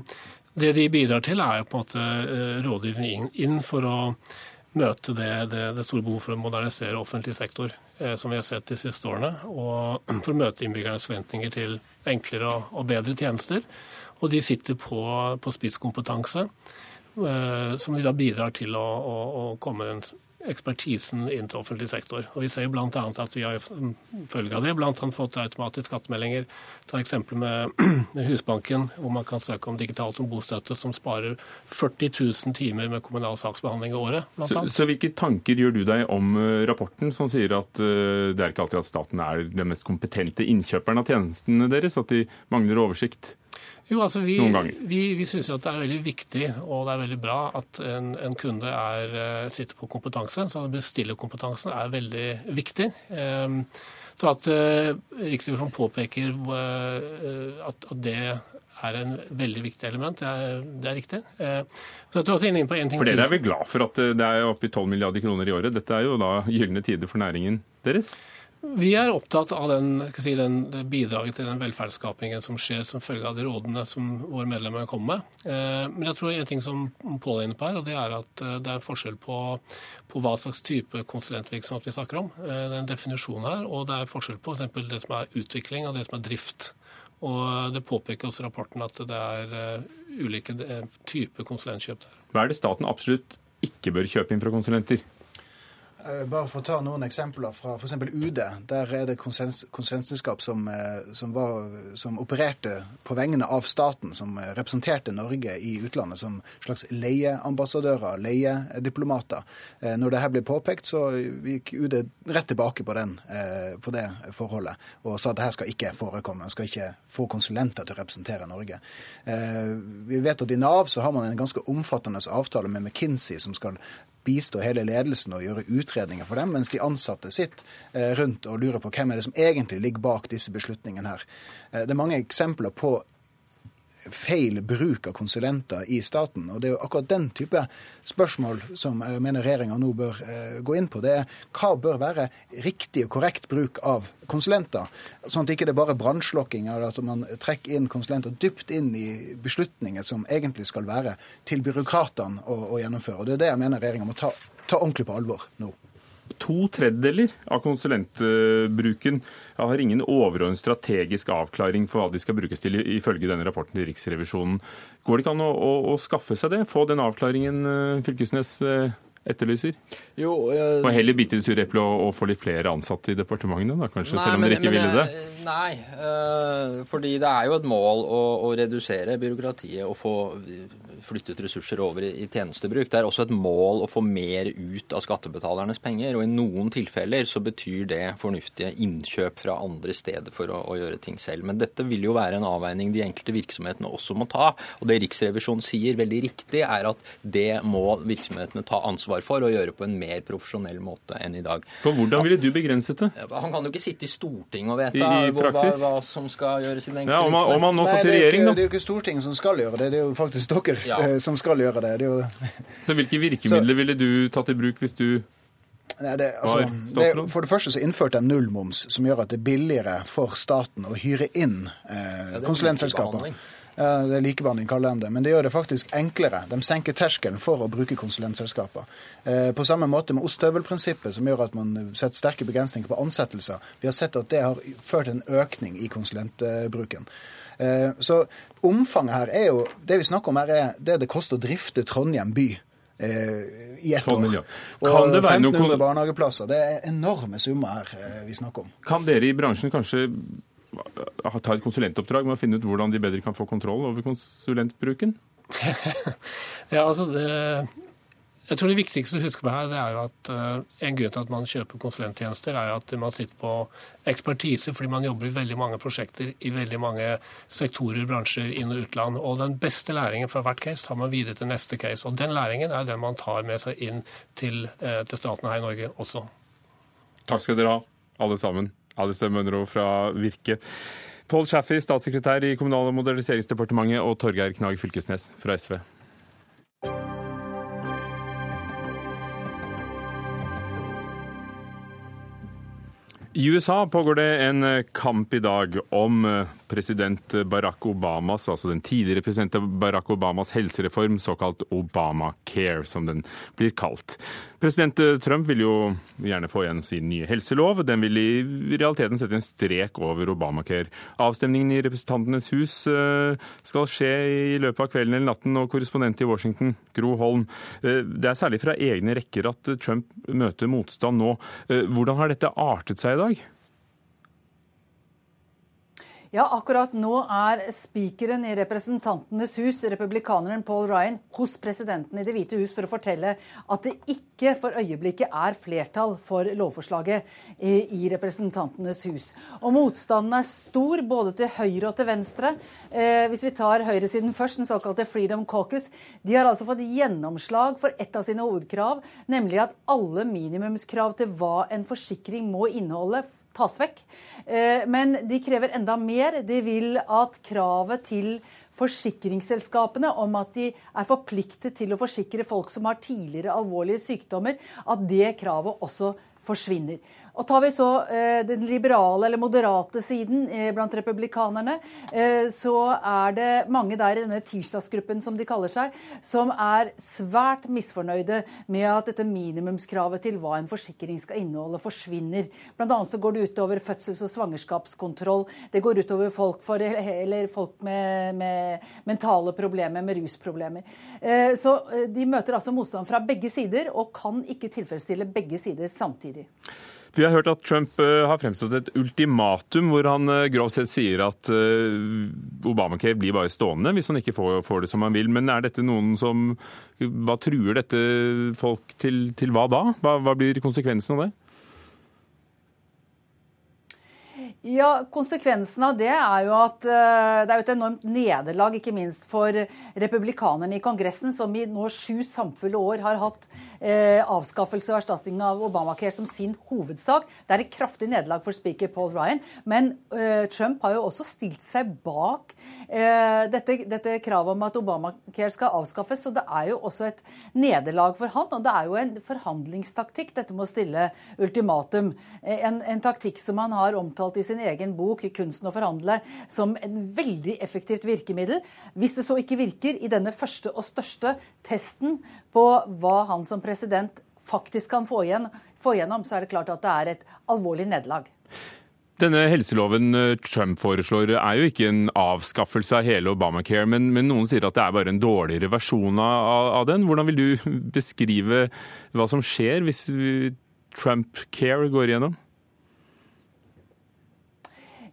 det de bidrar til, er jo på en måte eh, rådgivning inn for å møte det, det, det store behovet for å modernisere offentlig sektor eh, som vi har sett de siste årene, og [CLEARS THROAT] for å møte innbyggernes forventninger til enklere og bedre tjenester. Og de sitter på, på spisskompetanse, eh, som de da bidrar til å, å, å komme en ekspertisen inn til offentlig sektor. Og Vi ser bl.a. at vi har følge av det bl.a. fått automatiske skattemeldinger. Ta eksempel med, [CLEARS THROAT] med, Husbanken, hvor man kan søke om digitalt om bostøtte, som sparer 40 000 timer med kommunal saksbehandling i året. Så, så, hvilke tanker gjør du deg om eh, rapporten som sier at uh, det er ikke alltid at staten er den mest kompetente innkjøperen av tjenestene deres, at de mangler oversikt? Jo, altså Vi, vi, vi syns det er veldig viktig og det er veldig bra at en, en kunde er, eh, sitter på kompetanse. så Bestillerkompetansen er veldig viktig. Ehm, så at uh, Riksrevisjonen påpeker uh, at, at, det er en veldig viktig element. Det er, det er riktig. Uh, så jeg tror også inne på en ting for Dere er vel glad for at det er oppe i 12 milliarder kroner i året? Dette er jo da gylne tider for næringen deres? Vi er opptatt av den, si, den, det bidraget til den velferdsskapingen som skjer som følge av de rådene som våre medlemmer kommer med. Eh, men jeg tror en ting som Pål er inne på her, og det er at eh, det er forskjell på, på hva slags type konsulentvirksomhet vi snakker om. Eh, det er en definisjon her, og det er forskjell på f.eks. det som er utvikling og det som er drift. Og Det påpeker også rapporten at det er ulike typer konsulentkjøp der. Hva er det staten absolutt ikke bør kjøpe inn fra konsulenter? Eh, bare for å ta noen eksempler fra f.eks. UD. Der er det konsulentselskap som, som, var, som, opererte på vegne av staten, som eh, representerte Norge i utlandet som slags leieambassadører, leiediplomater. Når dette ble påpekt, så gikk UD rett tilbake på, den, på det forholdet og sa at dette skal ikke forekomme. Man skal ikke få konsulenter til å representere Norge. Vi vet at i Nav så har man en ganske omfattende avtale med McKinsey som skal bistå hele ledelsen og gjøre utredninger for dem, mens de ansatte sitter eh, rundt og lurer på hvem er det som egentlig ligger bak disse beslutningene her. Eh, det er mange eksempler på feil bruk av konsulenter i staten. Og Det er jo akkurat den type spørsmål som jeg mener regjeringa nå bør eh, gå inn på. Det er hva bør være riktig og korrekt bruk av konsulenter, sånn at ikke det bare er brannslokking, at man trekker inn konsulenter dypt inn i beslutninger som egentlig skal være til byråkratene å, å gjennomføre. Og Det er det jeg mener regjeringa må ta, ta ordentlig på alvor nå. To tredjedeler av konsulentbruken har ingen overordnet strategisk avklaring for hva de skal brukes til, ifølge denne rapporten til Riksrevisjonen. Går det ikke an å, å, å skaffe seg det? Få den avklaringen eh, Fylkesnes eh, etterlyser? Jo, øh, Og heller bite i det sure eplet og, og få litt flere ansatte i departementene, da, kanskje, selv om dere ikke men ville det? Nei, øh, fordi det er jo et mål å, å redusere byråkratiet og få flyttet ressurser over i, tjenestebruk. Det er også et mål å få mer ut av skattebetalernes penger. Og i noen tilfeller så betyr det fornuftige innkjøp fra andre steder for å, å gjøre ting selv. Men dette vil jo være en avveining de enkelte virksomhetene også må ta. Og det Riksrevisjonen sier veldig riktig, er at det må virksomhetene ta ansvar for og gjøre på en mer profesjonell måte enn i dag. For hvordan ville du begrenset det? Han kan jo ikke sitte i Stortinget og hvor- hva, hva som skal gjøres i den enkelte Ja, om han, om han nå satt i er regjering, da. det er jo ikke Stortinget som skal gjøre det, det er jo faktisk dere Ja. eh, som skal gjøre det. det, jo, [LAUGHS] Så hvilke virkemidler ville du tatt i bruk hvis du nei, det, altså, Var det, for det første så innførte de nullmoms, som gjør at det er billigere for staten å hyre inn eh, det er konsulentselskaper. Ja, det er likebehandling, kaller de det. Men det gjør det faktisk enklere. De senker terskelen for å bruke konsulentselskaper. Eh, på samme måte med ostehøvelprinsippet, som gjør at man setter sterke begrensninger på ansettelser. Vi har sett at det har ført en økning i konsulentbruken. Eh, så omfanget her er jo Det vi snakker om her, er det det koster å drifte Trondheim by. eh, I ett år. Og Kan det være noe 1500 barnehageplasser. Det er enorme summer her eh, vi snakker om. Kan dere i bransjen kanskje ta et konsulentoppdrag med å finne ut hvordan de bedre kan få kontroll over konsulentbruken? [LAUGHS] Ja, altså det, jeg tror det viktigste å huske på her, det er jo at eh, en grunn til at man kjøper konsulenttjenester, er jo at man sitter på ekspertise fordi man jobber i veldig mange prosjekter i veldig mange sektorer, bransjer, inn- og utland. Og den beste læringen fra hvert case tar man videre til neste case. Og den læringen er den man tar med seg inn til, eh, til staten her i Norge også. Takk skal dere ha, alle sammen. Alice Mønro fra Virke. Pål Schaffer, statssekretær i Kommunal- og moderniseringsdepartementet, og Torgeir Knag Fylkesnes fra SV. I USA pågår det en kamp i dag om eh, president Barack Obamas, altså den tidligere president Barack Obamas helsereform, såkalt Obamacare, som den blir kalt. President Trump vil jo gjerne få igjen sin nye helselov. Den vil i realiteten sette en strek over Obamacare. Avstemningen i Representantenes hus eh, skal skje i løpet av kvelden eller natten, og korrespondent i Washington, Gro Holm. eh, Det er særlig fra egne rekker at Trump møter motstand nå. Eh, Hvordan har dette artet seg i dag? Ja, akkurat nå er spikeren i Representantenes hus, republikaneren Paul Ryan, hos presidenten i Det hvite hus for å fortelle at det ikke for øyeblikket er flertall for lovforslaget i, Representantenes hus. Og motstanden er stor både til høyre og til venstre. Eh, hvis vi tar høyresiden først, den såkalte Freedom Caucus, de har altså fått gjennomslag for et av sine hovedkrav, nemlig at alle minimumskrav til hva en forsikring må inneholde, tas vekk. Eh, Men de krever enda mer. De vil at kravet til forsikringsselskapene om at de er forpliktet til å forsikre folk som har tidligere alvorlige sykdommer, at det kravet også forsvinner. Og Tar vi så eh, den liberale eller moderate siden eh, blant republikanerne, eh, så er det mange der i denne tirsdagsgruppen som de kaller seg, som er svært misfornøyde med at dette minimumskravet til hva en forsikring skal inneholde, forsvinner. Blant annet så går det utover fødsels- og svangerskapskontroll. Det går utover folk, for, eller folk med, med mentale problemer, med rusproblemer. Eh, Så eh, de møter altså motstand fra begge sider, og kan ikke tilfredsstille begge sider samtidig. Vi har hørt at Trump eh, har fremstått et ultimatum hvor han eh, grovt sett sier at eh, Obamacare blir bare stående hvis han ikke får, det som han vil. Men er dette noen som Hva truer dette folk til, til hva da? Hva, hva blir konsekvensen av det? Ja, Konsekvensen av det er jo at uh, det er et enormt nederlag, ikke minst for republikanerne i Kongressen, som i nå sju samfulle år har hatt eh, avskaffelse og erstatning av Obamacare som sin hovedsak. Det er et kraftig nederlag for speaker Paul Ryan. Men eh, Trump har jo også stilt seg bak dette, dette, kravet om at Obamacare skal avskaffes. Så det er jo også et nederlag for han. Og det er jo en forhandlingstaktikk, dette med å stille ultimatum. En, en taktikk som han har omtalt i sin egen bok 'Kunsten å forhandle' som en veldig effektivt virkemiddel. Hvis det så ikke virker i denne første og største testen på hva han som president faktisk kan få, igjen, få igjennom, så er det klart at det er et alvorlig nederlag. Denne helseloven eh, Trump foreslår er jo ikke en avskaffelse av hele Obamacare, men, men noen sier at det er bare en dårligere versjon av, av, den. Hvordan vil du [LAUGHS] beskrive hva som skjer hvis Trump Care går igjennom?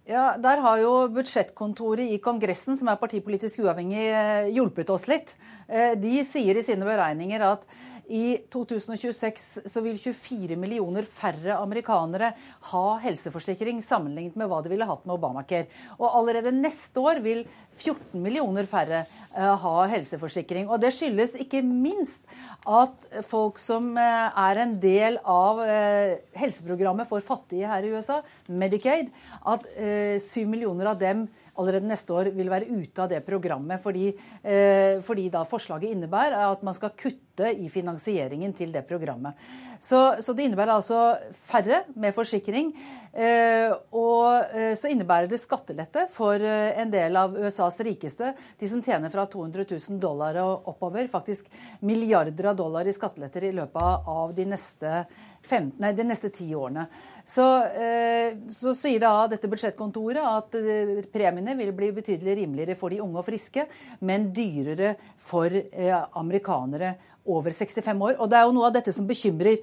Ja, Der har jo budsjettkontoret i Kongressen, som er partipolitisk uavhengig, eh, hjulpet oss litt. Eh, de sier i sine beregninger at i 2026 så vil 24 millioner færre amerikanere ha helseforsikring sammenlignet med hva de ville hatt med Obamacare. Og allerede neste år vil 14 millioner færre har ha helseforsikring. Og det skyldes ikke minst at folk som uh, er en del av uh, helseprogrammet for fattige her i USA, Medicaid, at 7 millioner av dem allerede neste år vil være ute av det programmet. Fordi, eh, fordi da forslaget innebærer at man skal kutte i finansieringen til det programmet. Så, så det innebærer altså færre med forsikring. Eh, og eh, så innebærer det skattelette for eh, en del av USAs rikeste. De som tjener fra 200 000 dollar og oppover. Faktisk milliarder av dollar i skatteletter i løpet av de neste, 15, nei, de neste ti årene. Så, eh, så, sier da dette budsjettkontoret at eh, premiene vil bli betydelig rimeligere for de unge og friske, men dyrere for eh, amerikanere over 65 år. Og det er jo noe av dette som bekymrer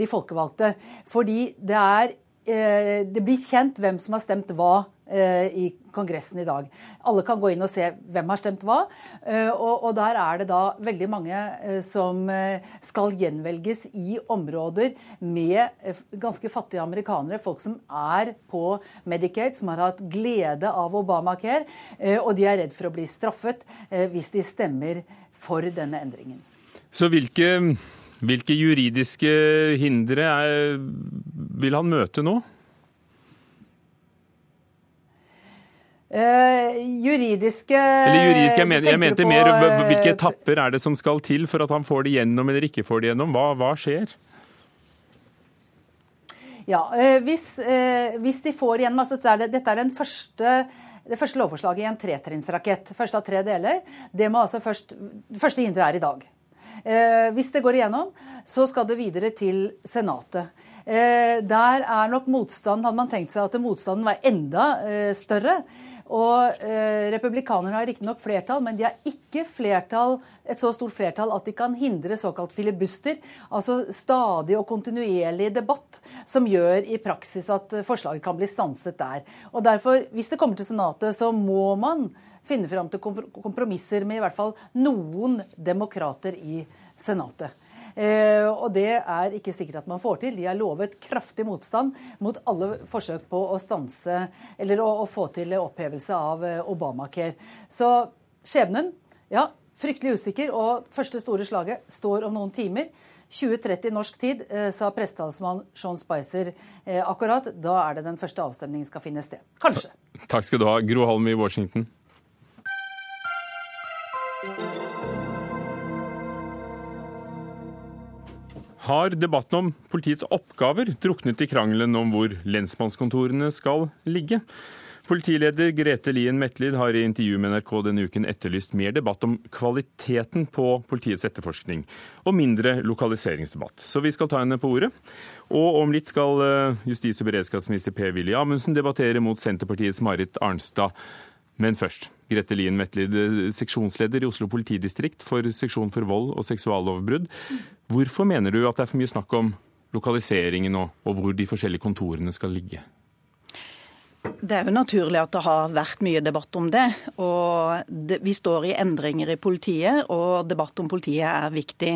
de folkevalgte. Fordi det er Det blir kjent hvem som har stemt hva Eh, i Kongressen i dag. Alle kan gå inn og se hvem har stemt hva. Eh, og, og der er det da veldig mange eh, som skal gjenvelges i områder med ganske fattige amerikanere. Folk som er på Medicaid, som har hatt glede av Obamacare. Og de er redd for å bli straffet hvis de stemmer for denne endringen. Så hvilke, hvilke juridiske hindre er, vil han møte nå? Uh, juridiske Eller juridiske, jeg, mener, jeg mente mer hvilke etapper er det som skal til for at han får det gjennom eller ikke får det gjennom? Hva, hva skjer? Ja, uh, hvis, uh, hvis, de får igjennom altså dette, er det, dette er den første det første lovforslaget i en tretrinnsrakett. Første av tre deler. Det må altså først, første hinderet er i dag. Eh, hvis det går igjennom, så skal det videre til Senatet. Eh, der er nok motstand, hadde man tenkt seg at motstanden var enda eh, større. Og eh, Republikanerne har riktignok flertall, men de har ikke flertall, et så stort flertall at de kan hindre såkalt filibuster, altså stadig og kontinuerlig debatt, som gjør i praksis at forslaget kan bli stanset der. Og derfor, Hvis det kommer til Senatet, så må man finne fram til kompromisser med i hvert fall noen demokrater i Senatet. Eh, og det er ikke sikkert at man får til. De har lovet kraftig motstand mot alle forsøk på å stanse eller å, å få til opphevelse av eh, Obamacare. Så skjebnen, ja, fryktelig usikker. Og første store slaget står om noen timer. 2030 norsk tid, eh, sa pressetalsmann Sean Spicer akkurat. Da er det den første avstemningen skal finne sted. Kanskje. Takk skal du ha, Gro Holm i Washington. Har debatten om politiets oppgaver druknet i krangelen om hvor lensmannskontorene skal ligge. Politileder Grete Lien Metlid har i intervju med NRK denne uken etterlyst mer debatt om kvaliteten på politiets etterforskning, og mindre lokaliseringsdebatt. Så vi skal ta henne på ordet. Og om litt skal eh, justis- og beredskapsminister Per-Willy Amundsen debattere mot Senterpartiets Marit Arnstad. Men først, Grete Lien Vetlid, seksjonsleder i Oslo politidistrikt for seksjon for vold og seksuallovbrudd. Hvorfor mener du at det er for mye snakk om lokaliseringen og, og hvor de forskjellige kontorene skal ligge? Det er jo naturlig at det har vært mye debatt om det. og det, Vi står i endringer i politiet, og debatt om politiet er viktig.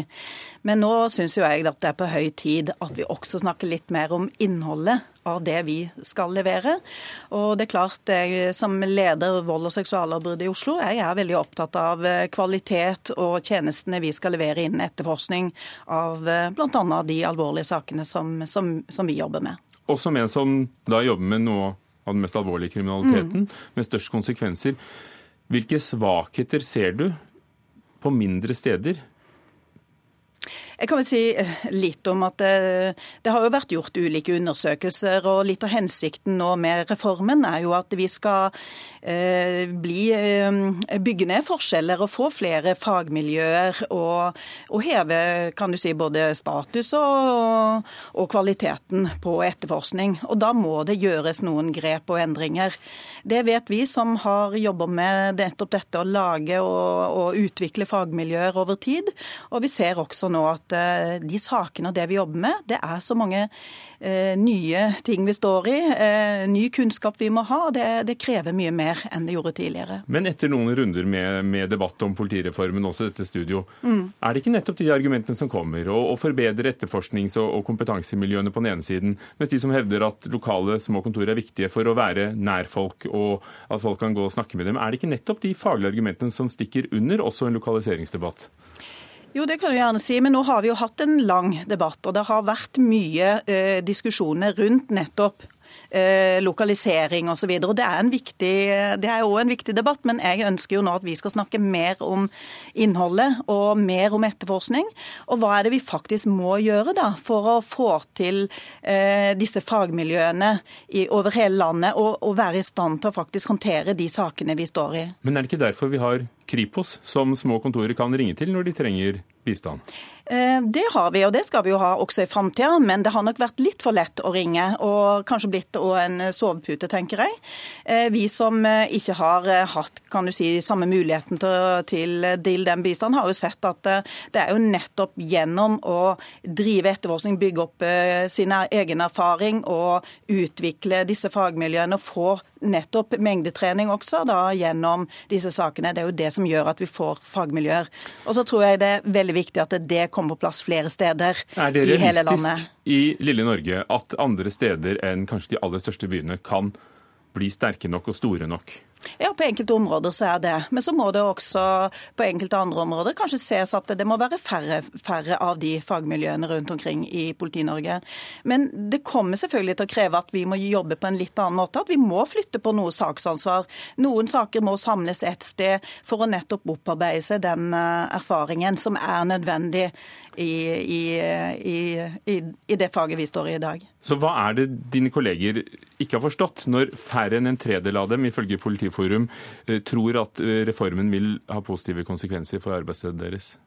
Men nå syns jeg at det er på høy tid at vi også snakker litt mer om innholdet av det vi skal levere. Og det er klart, jeg, Som leder vold- og seksuallovbrudd i Oslo jeg er veldig opptatt av eh, kvalitet og tjenestene vi skal levere innen etterforskning av eh, bl.a. de alvorlige sakene som, som, som vi jobber med. Og som en som da jobber med noe av den mest alvorlige kriminaliteten, mm. med størst konsekvenser. Hvilke svakheter ser du på mindre steder jeg kan vel si eh, litt om at det, eh, det, har jo vært gjort ulike undersøkelser, og litt av hensikten nå med reformen er jo at vi skal eh, bli, eh, bygge ned forskjeller og få flere fagmiljøer og, og heve kan du si, både status og, og, kvaliteten på etterforskning. Og da må det gjøres noen grep og endringer. Det vet vi som har jobba med nettopp dette å lage og, og utvikle fagmiljøer over tid. Og vi ser også nå at Eh, de sakene og det vi jobber med, det er så mange eh, nye ting vi står i, eh, ny kunnskap vi må ha. Det, det, krever mye mer enn det gjorde tidligere. Men etter noen runder med, med debatt om politireformen, også dette studio, mm. er det ikke nettopp de argumentene som kommer, å, å forbedre etterforsknings- og, og kompetansemiljøene på den ene siden, mens de som hevder at lokale små kontor er viktige for å være nær folk, og at folk kan gå og snakke med dem, er det ikke nettopp de faglige argumentene som stikker under også en lokaliseringsdebatt? Jo, det kan du gjerne si, men nå har vi jo hatt en lang debatt, og det har vært mye eh, diskusjoner rundt nettopp eh, lokalisering osv. Det er en viktig, det er også en viktig debatt, men jeg ønsker jo nå at vi skal snakke mer om innholdet og mer om etterforskning. Og hva er det vi faktisk må gjøre da for å få til eh, disse fagmiljøene i, over hele landet og, og være i stand til å faktisk håndtere de sakene vi står i. Men er det ikke derfor vi har Kripos, som små kontorer kan ringe til når de trenger bistand? Eh, det har vi, og det skal vi jo ha også i framtida. Men det har nok vært litt for lett å ringe, og kanskje blitt en sovepute, tenker jeg. Eh, vi som eh, ikke har hatt kan du si, samme muligheten til, til, den bistanden, har jo sett at det er jo nettopp gjennom å drive etterforskning, bygge opp sin egen erfaring og utvikle disse fagmiljøene og få nettopp mengdetrening også da, gjennom disse sakene. Det er jo det som gjør at vi får fagmiljøer. Og så tror jeg det er veldig viktig at det kommer på plass flere steder i hele landet. Er det realistisk i lille Norge at andre steder enn kanskje de aller største byene kan bli sterke nok og store nok? Ja, på enkelte områder så er det. Men så må det også på enkelte andre områder kanskje ses at det må være færre, færre av de fagmiljøene rundt omkring i Politi-Norge. Men det kommer selvfølgelig til å kreve at vi må jobbe på en litt annen måte. At vi må flytte på noe saksansvar. Noen saker må samles et sted for å nettopp opparbeide seg den eh, erfaringen som er nødvendig i, i, i, i det faget vi står i i dag. Så hva er det dine kolleger ikke har forstått, når færre enn en tredel av dem, ifølge Politiforum, eh, tror at eh, reformen vil ha positive konsekvenser for arbeidsstedet deres?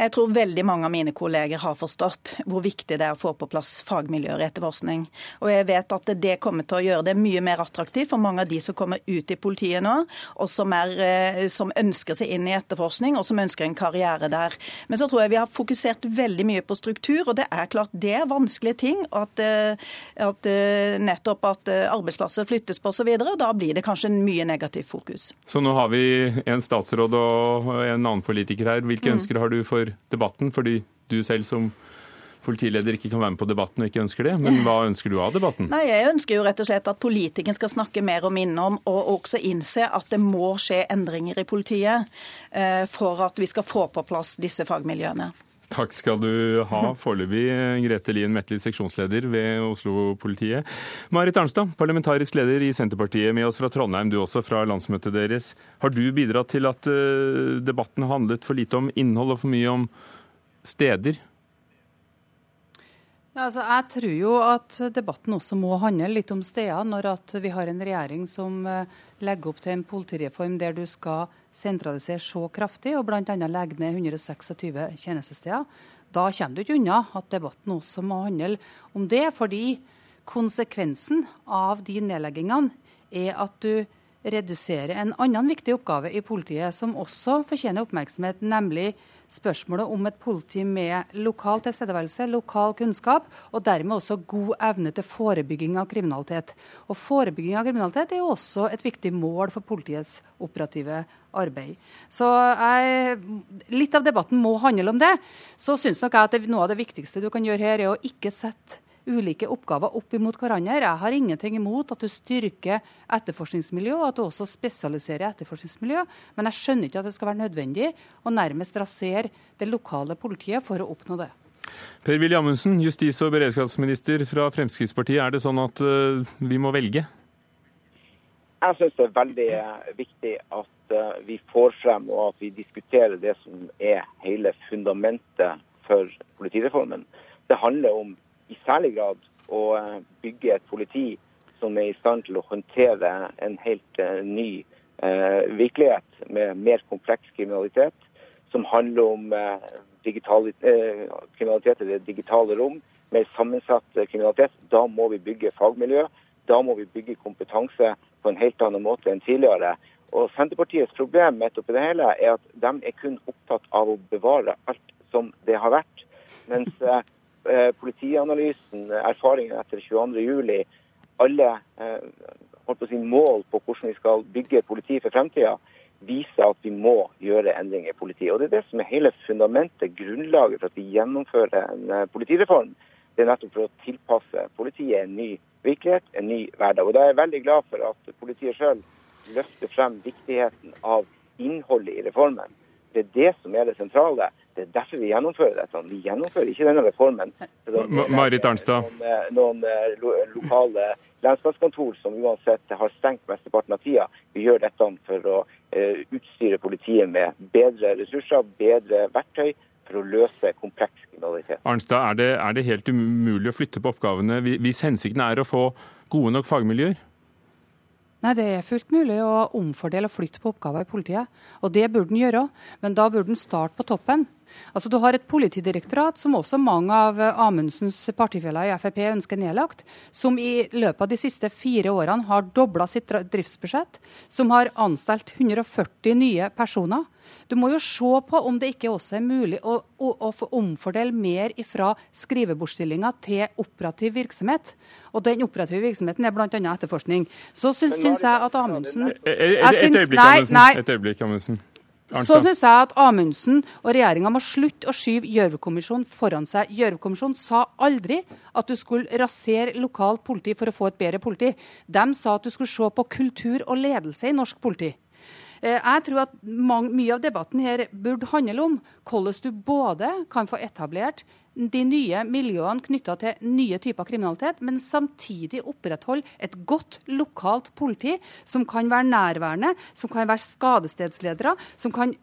Jeg tror veldig mange av mine kolleger har forstått hvor viktig det er å få på plass fagmiljøer i etterforskning. Og jeg vet at det kommer til å gjøre det mye mer attraktivt for mange av de som kommer ut i politiet nå, og som, er, eh, som ønsker seg inn i etterforskning, og som ønsker en karriere der. Men så tror jeg vi har fokusert veldig mye på struktur, og det er klart det er vanskelige ting. At, eh, at eh, nettopp at arbeidsplasser flyttes på osv. Da blir det kanskje en mye negativ fokus. Så nå har vi en statsråd og en annen politiker her. Hvilke mm. ønsker har du for debatten, fordi du selv som politileder ikke kan være med på debatten og ikke ønsker det. Men hva ønsker du av debatten? Nei, Jeg ønsker jo rett og slett at politikeren skal snakke mer om innom, og også innse at det må skje endringer i politiet eh, for at vi skal få på plass disse fagmiljøene. Takk skal du ha foreløpig, Grete Lien Metli, seksjonsleder ved Oslo-politiet. Marit Arnstad, parlamentarisk leder i Senterpartiet, med oss fra Trondheim, du også fra landsmøtet deres. Har du bidratt til at eh, debatten handlet for lite om innhold og for mye om steder? Altså, jeg tror jo at debatten også må handle litt om steder, når vi har en regjering som eh, legger opp til en politireform der du skal sentralisere så kraftig og bl.a. legge ned 126 tjenestesteder. Da kommer du ikke unna at debatten også må handle om det. Fordi konsekvensen av de nedleggingene er at du redusere en annen viktig oppgave i politiet som også fortjener oppmerksomhet, nemlig spørsmålet om et politi med lokal tilstedeværelse, lokal kunnskap, og dermed også god evne til forebygging av kriminalitet. Og Forebygging av kriminalitet er jo også et viktig mål for politiets operative arbeid. Så jeg, Litt av debatten må handle om det. Så syns nok jeg at det, noe av det viktigste du kan gjøre her, er å ikke sette ulike oppgaver opp imot hverandre. Jeg har ingenting imot at du styrker etterforskningsmiljø, og at du også spesialiserer etterforskningsmiljø, men jeg skjønner ikke at det skal være nødvendig å nærmest rasere det lokale politiet for å oppnå det. Per-Willy Amundsen, justis- og beredskapsminister fra Fremskrittspartiet. Er det sånn at uh, vi må velge? Jeg syns det er veldig eh, viktig at uh, vi får frem og at vi diskuterer det som er hele fundamentet for politireformen. Det handler om i særlig grad å eh, bygge et politi som er i stand til å håndtere en helt eh, ny eh, virkelighet med mer kompleks kriminalitet, som handler om digital, kriminalitet i det digitale rom, mer sammensatt kriminalitet. Da må vi bygge fagmiljø. Da må vi bygge kompetanse på en helt annen måte enn tidligere. Og Senterpartiets problem med det hele er at de er kun opptatt av å bevare alt som det har vært. Mens Eh, politianalysen, erfaringen etter 22.07, alle eh, holdt på å si, mål på hvordan vi skal bygge politi for fremtida, viser at vi må gjøre endringer i politiet. Og Det er det som er hele fundamentet, grunnlaget for at vi gjennomfører en eh, politireform. Det er nettopp for å tilpasse politiet en ny virkelighet, en ny hverdag. Og Da er jeg veldig glad for at politiet sjøl løfter frem viktigheten av innholdet i reformen. Det er det som er det sentrale. Det er derfor vi gjennomfører dette. Vi gjennomfører ikke denne reformen Marit Arnstad. Noen, eh, noen eh, lo lokale lensmannskontor som uansett har stengt mesteparten av tida. Vi gjør dette for å uh, utstyre politiet med bedre ressurser, bedre verktøy for å løse kompleks kriminalitet. Arnstad, er det, er det helt umulig å flytte på oppgavene hvis hensikten er å få gode nok fagmiljøer? Nei, Det er fullt mulig å omfordele og flytte på oppgaver i politiet. Og det burde en gjøre, men da burde en starte på toppen. Altså, Du har et politidirektorat, som også mange av Amundsens partifeller i Frp ønsker nedlagt, som i løpet av de siste fire årene har dobla sitt driftsbudsjett, som har anstelt 140 nye personer du må jo se på om det ikke også er mulig å, å, å omfordele mer fra skrivebordsstillinger til operativ virksomhet. Og den operative virksomheten er bl.a. etterforskning. Så syns, syns jeg at Amundsen Et øyeblikk, Amundsen. Så syns jeg at Amundsen og regjeringa må slutte å skyve Gjørv-kommisjonen foran seg. Gjørv-kommisjonen sa aldri at du skulle rasere lokalt politi for å få et bedre politi. De sa at du skulle se på kultur og ledelse i norsk politi. Eh, jeg tror at mye av debatten her burde handle om hvordan du både kan få etablert de nye miljøene knytta til nye typer kriminalitet, men samtidig opprettholde et godt lokalt politi som kan være nærværende, som kan være skadestedsledere, som kan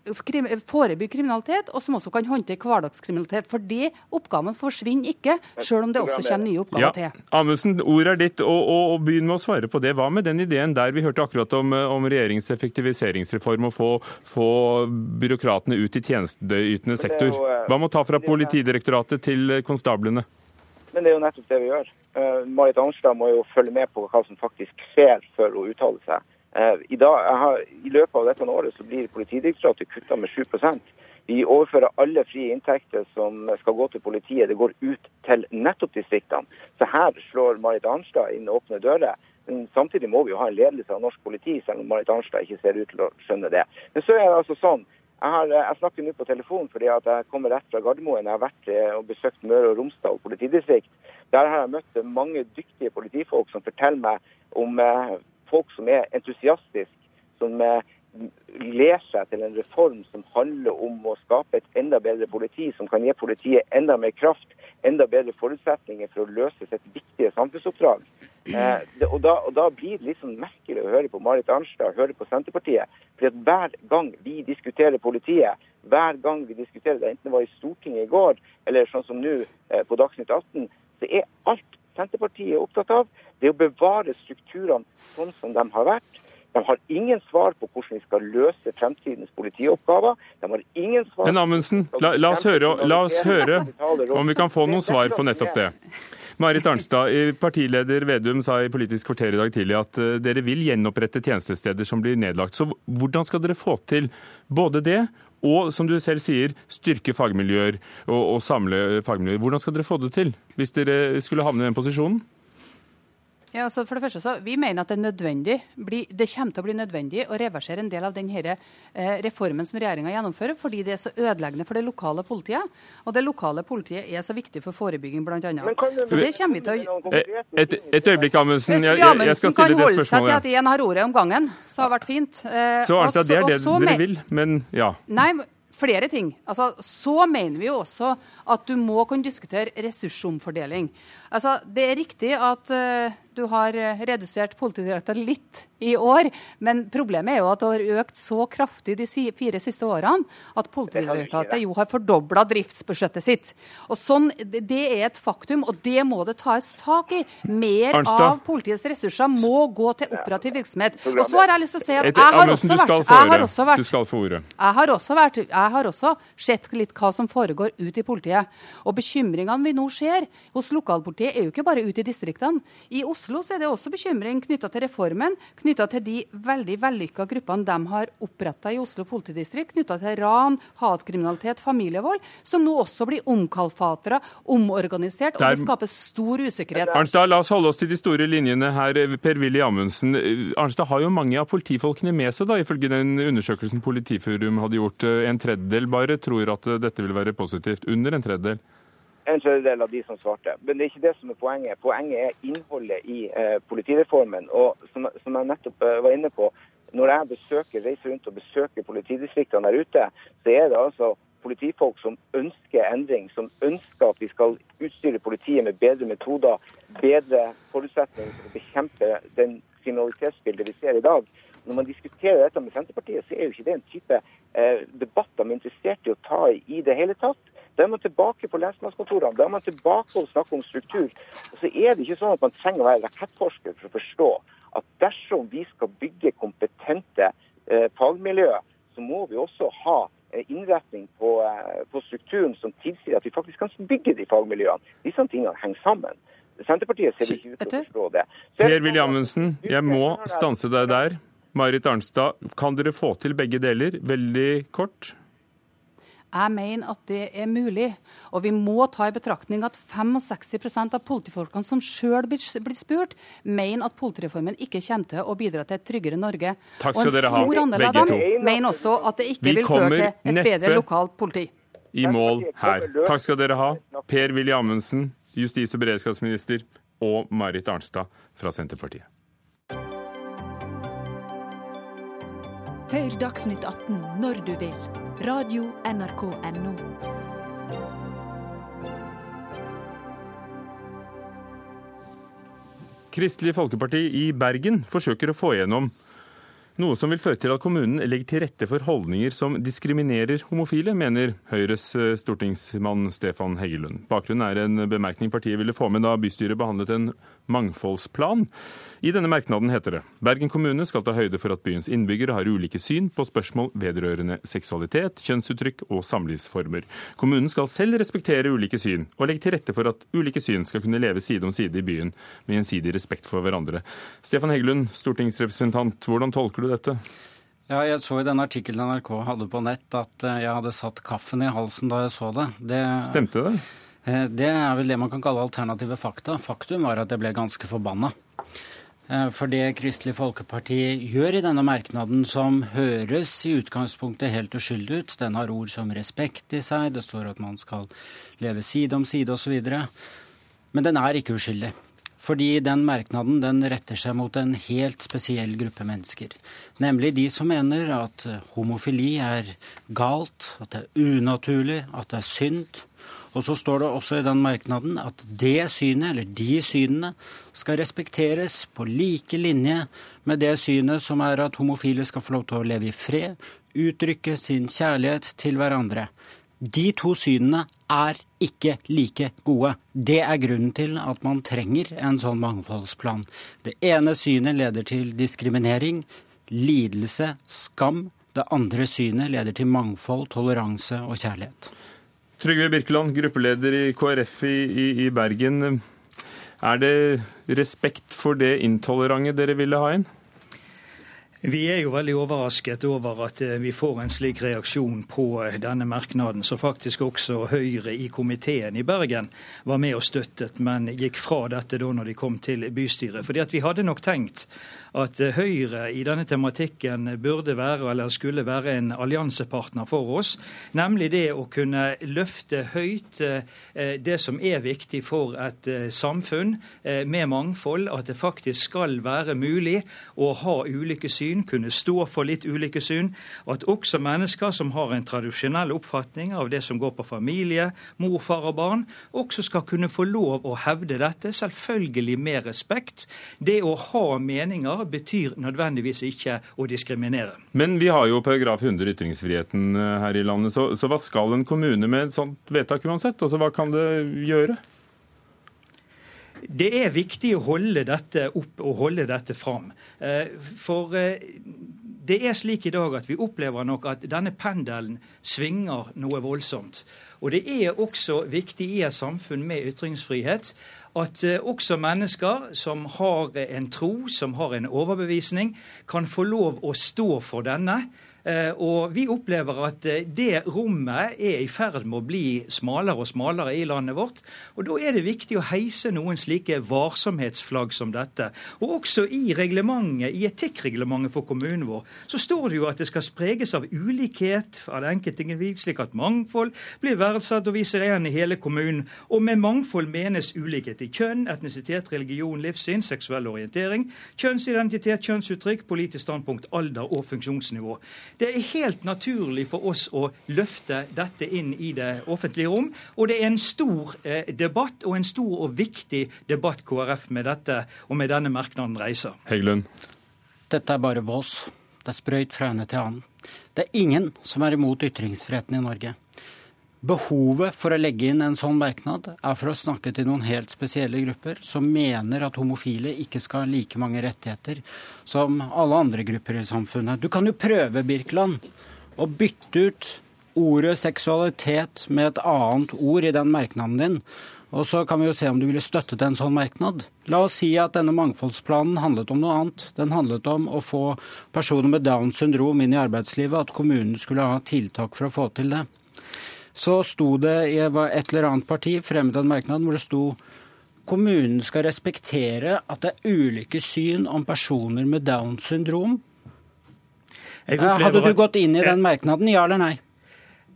forebygge kriminalitet, og som også kan håndtere hverdagskriminalitet. For de oppgavene forsvinner ikke, selv om det også kommer nye oppgaver ja. til. Amundsen, ordet er ditt, og, og, og begynn med å svare på det. Hva med den ideen der vi hørte akkurat om, om regjeringens effektiviseringsreform, å få, få byråkratene ut i tjenesteytende sektor? Hva Hva må ta fra Politidirektoratet til konstablene? Men det er jo nettopp det vi gjør. Uh, Marit Arnstad må jo følge med på hva som faktisk skjer, før å uttale seg. Uh, i, dag, har, I løpet av dette året så blir Politidirektoratet kutta med 7% Vi overfører alle frie inntekter som skal gå til politiet. Det går ut til nettopp distriktene. Så her slår Marit Arnstad inn åpne dører. Men samtidig må vi jo ha en ledelse av norsk politi, selv om Marit Arnstad ikke ser ut til å skjønne det. Men så er det altså sånn jeg, har, jeg, snakker nå på telefon fordi jeg kommer rett fra Gardermoen. Jeg har vært eh, og besøkt Møre og Romsdal politidistrikt. Der har jeg møtt mange dyktige politifolk som forteller meg om eh, folk som er entusiastiske, som gleder seg til en reform som handler om å skape et enda bedre politi, som kan gi politiet enda mer kraft, enda bedre forutsetninger for å løse sitt viktige samfunnsoppdrag. Eh, og, da, og, da, blir det litt sånn merkelig å høre på Marit Arnstad, høre på Senterpartiet. For at hver gang vi diskuterer politiet, hver gang vi diskuterer det, enten det var i Stortinget i går eller sånn som nå eh, på Dagsnytt 18, så er alt Senterpartiet er opptatt av, det er å bevare strukturene sånn som de har vært. De har ingen svar på hvordan vi skal løse fremtidens politioppgaver. De har ingen svar Men Amundsen, la, la, oss høre, la oss høre om vi kan få noen svar på nettopp det. Marit Arnstad, partileder Vedum sa i Politisk kvarter i dag tidlig at eh, dere vil gjenopprette tjenestesteder som blir nedlagt. Så hvordan skal dere få til både det og som du selv sier, styrke fagmiljøer og, og samle fagmiljøer. Hvordan skal dere få det til, hvis dere skulle havne i den posisjonen? Ja, altså for det første så, Vi mener at det, er nødvendig, det kommer til å bli nødvendig å reversere en del av denne eh, reformen som regjeringa gjennomfører, fordi det er så ødeleggende for det lokale politiet. Og det lokale politiet er så viktig for forebygging, bl.a. Så det kommer vi til å Et, et øyeblikk, Amundsen. Jeg, jeg, jeg skal stille det spørsmålet. kan holde seg til at én har ordet om gangen, så har det vært fint. Eh, så altså, det er det dere vil, men ja. Nei, flere ting. Altså, så mener vi jo også at du må kunne diskutere ressursomfordeling. Altså, det er riktig at uh, du har redusert Politidirektoratet litt i år, men problemet er jo at det har økt så kraftig de fire siste årene at Politidirektoratet jo har fordobla driftsbudsjettet sitt. Og sånn, Det er et faktum, og det må det tas tak i. Mer Arnstad. av politiets ressurser må gå til operativ virksomhet. Og så har jeg lyst til å si at jeg har også vært Jeg har også vært, jeg har også, vært, jeg har også sett litt hva som foregår ute i politiet. Og bekymringene vi nå ser hos lokalpolitiet, er jo ikke bare ute i distriktene. I Oslo så er det også bekymring knytta til reformen, knytta til de veldig vellykka gruppene de har oppretta i Oslo politidistrikt, knytta til ran, hatkriminalitet, familievold, som nå også blir omkalfatra, omorganisert, og det skaper stor usikkerhet. Arnstad, la oss holde oss til de store linjene her. Per-Willy Amundsen, Arnstad har jo mange av politifolkene med seg, da, ifølge den undersøkelsen Politiforum hadde gjort. En tredjedel bare tror at dette vil være positivt. Under en tredjedel en tredjedel av de som svarte. Men det er ikke det som er poenget. Poenget er innholdet i eh, politireformen. Og som, som, jeg nettopp eh, var inne på, når jeg besøker, reiser rundt og besøker politidistriktene der ute, så er det altså politifolk som ønsker endring, som ønsker at vi skal utstyre politiet med bedre metoder, bedre forutsetninger for å bekjempe den kriminalitetsbildet vi ser i dag. Når man diskuterer dette med Senterpartiet, så er jo ikke det en type eh, debatt de er interessert i å ta i i det hele tatt. Da er man tilbake på lensmannskontorene. Da er man tilbake og snakker om struktur. Og så er det ikke sånn at man trenger å være rakettforsker for å forstå at dersom vi skal bygge kompetente eh, fagmiljøer, så må vi også ha eh, innretning på, eh, på, strukturen som tilsier at vi faktisk kan bygge de fagmiljøene. Disse tingene henger sammen. Senterpartiet ser ikke ut til å forstå det. Per Willy Amundsen, jeg må stanse deg der. Marit Arnstad, kan dere få til begge deler? Veldig kort. Jeg mener at det er mulig. Og vi må ta i betraktning at 65% av politifolkene som sjøl blir spurt, mener at politireformen ikke kommer til å bidra til et tryggere Norge. Takk skal dere ha, to. Og en stor andel av dem mener også at det ikke vil føre til et bedre lokalt politi. I mål her. Takk skal dere ha, Per Willy Amundsen, justis- og beredskapsminister, og Marit Arnstad fra Senterpartiet. Hør Dagsnytt 18 når du vil. Radio NRK NO. Kristelig Folkeparti i Bergen forsøker å få igjennom noe som vil føre til at kommunen legger til rette for holdninger som diskriminerer homofile, mener Høyres eh, stortingsmann Stefan Heggelund. Bakgrunnen er en bemerkning partiet ville få med da bystyret behandlet en mangfoldsplan. I denne merknaden heter det Bergen kommune skal ta høyde for at byens innbyggere har ulike syn på spørsmål vedrørende seksualitet, kjønnsuttrykk og samlivsformer. Kommunen skal selv respektere ulike syn, og legge til rette for at ulike syn skal kunne leve side om side i byen med gjensidig respekt for hverandre. Stefan Heggelund, stortingsrepresentant, hvordan tolker du dette? Ja, jeg så i den artikkelen NRK hadde på nett at eh, jeg hadde satt kaffen i halsen da jeg så det. det Stemte det? Eh, det er vel det man kan kalle alternative fakta. Faktum var at jeg ble ganske forbanna. Eh, for det Kristelig Folkeparti gjør i denne merknaden, som høres i utgangspunktet helt uskyldig ut, den har ord som respekt i seg, det står at man skal leve side om side osv., men den er ikke uskyldig. Fordi den merknaden den retter seg mot en helt spesiell gruppe mennesker. Nemlig de som mener at homofili er galt, at det er unaturlig, at det er synd, og så står det også i den merknaden at det synet, eller de synene, skal respekteres på like linje med det synet som er at homofile skal få lov til å leve i fred, uttrykke sin kjærlighet til hverandre. De to synene er ikke like gode. Det er grunnen til at man trenger en sånn mangfoldsplan. Det ene synet leder til diskriminering, lidelse, skam. Det andre synet leder til mangfold, toleranse og kjærlighet. Trygve Birkeland, gruppeleder i KrF i, i, i Bergen. Er det respekt for det intolerante dere ville ha inn? Vi er jo veldig overrasket over at eh, vi får en slik reaksjon på eh, denne merknaden, som faktisk også Høyre i komiteen i Bergen var med og støttet, men gikk fra dette da når de kom til bystyret. Fordi at Vi hadde nok tenkt at eh, Høyre i denne tematikken burde være, eller skulle være en alliansepartner for oss. Nemlig det å kunne løfte høyt det som er viktig for et samfunn med mangfold. At det faktisk skal være mulig å ha ulike syn, kunne stå for litt ulike syn, at også mennesker som har en tradisjonell oppfatning av det som går på familie, mor, far og barn, også skal kunne få lov å hevde dette, selvfølgelig med respekt. Det å ha meninger betyr nødvendigvis ikke å diskriminere. Men vi har jo paragraf 100 ytringsfriheten eh, her i landet, så, så hva skal en kommune med et sånt vedtak uansett? Altså, Hva kan det gjøre? Det er viktig å holde dette opp og holde dette fram. Eh, for eh, det er slik i dag at vi opplever nok at denne pendelen svinger noe voldsomt. Og det er også viktig i et samfunn med ytringsfrihet at eh, også mennesker som har en tro, som har en overbevisning, kan få lov å stå for denne. Eh, og vi opplever at eh, det rommet er i ferd med å bli smalere og smalere i landet vårt. Og da er det viktig å heise noen slike varsomhetsflagg som dette. Og også i reglementet, i etikkreglementet for kommunen vår, så står det jo at det skal spreges av ulikhet av slik at mangfold blir verdsatt og viser igjen i hele kommunen. Og med mangfold menes ulikhet i kjønn, etnisitet, religion, livssyn, seksuell orientering, kjønnsidentitet, kjønnsuttrykk, politisk standpunkt, alder og funksjonsnivå. Det er helt naturlig for oss å løfte dette inn i det offentlige rom. Og det er en stor eh, debatt, og en stor og viktig debatt KrF med dette og med denne merknaden reiser. Heggelund. Dette er bare vås. Det er sprøyt fra ende til annen. Det er ingen som er imot ytringsfriheten i Norge. Behovet for å legge inn en sånn merknad er for å snakke til noen helt spesielle grupper som mener at homofile ikke skal ha like mange rettigheter som alle andre grupper i samfunnet. Du kan jo prøve, Birkeland, å bytte ut ordet seksualitet med et annet ord i den merknaden din. Og så kan vi jo se om du ville støttet en sånn merknad. La oss si at denne mangfoldsplanen handlet om noe annet. Den handlet om å få personer med Downs syndrom inn i arbeidslivet, at kommunen skulle ha tiltak for å få til det så sto det i et eller annet parti fremmet en merknad hvor det sto kommunen skal respektere at det er ulike syn om personer med Downs syndrom. Hadde du gått inn i den merknaden, ja eller nei?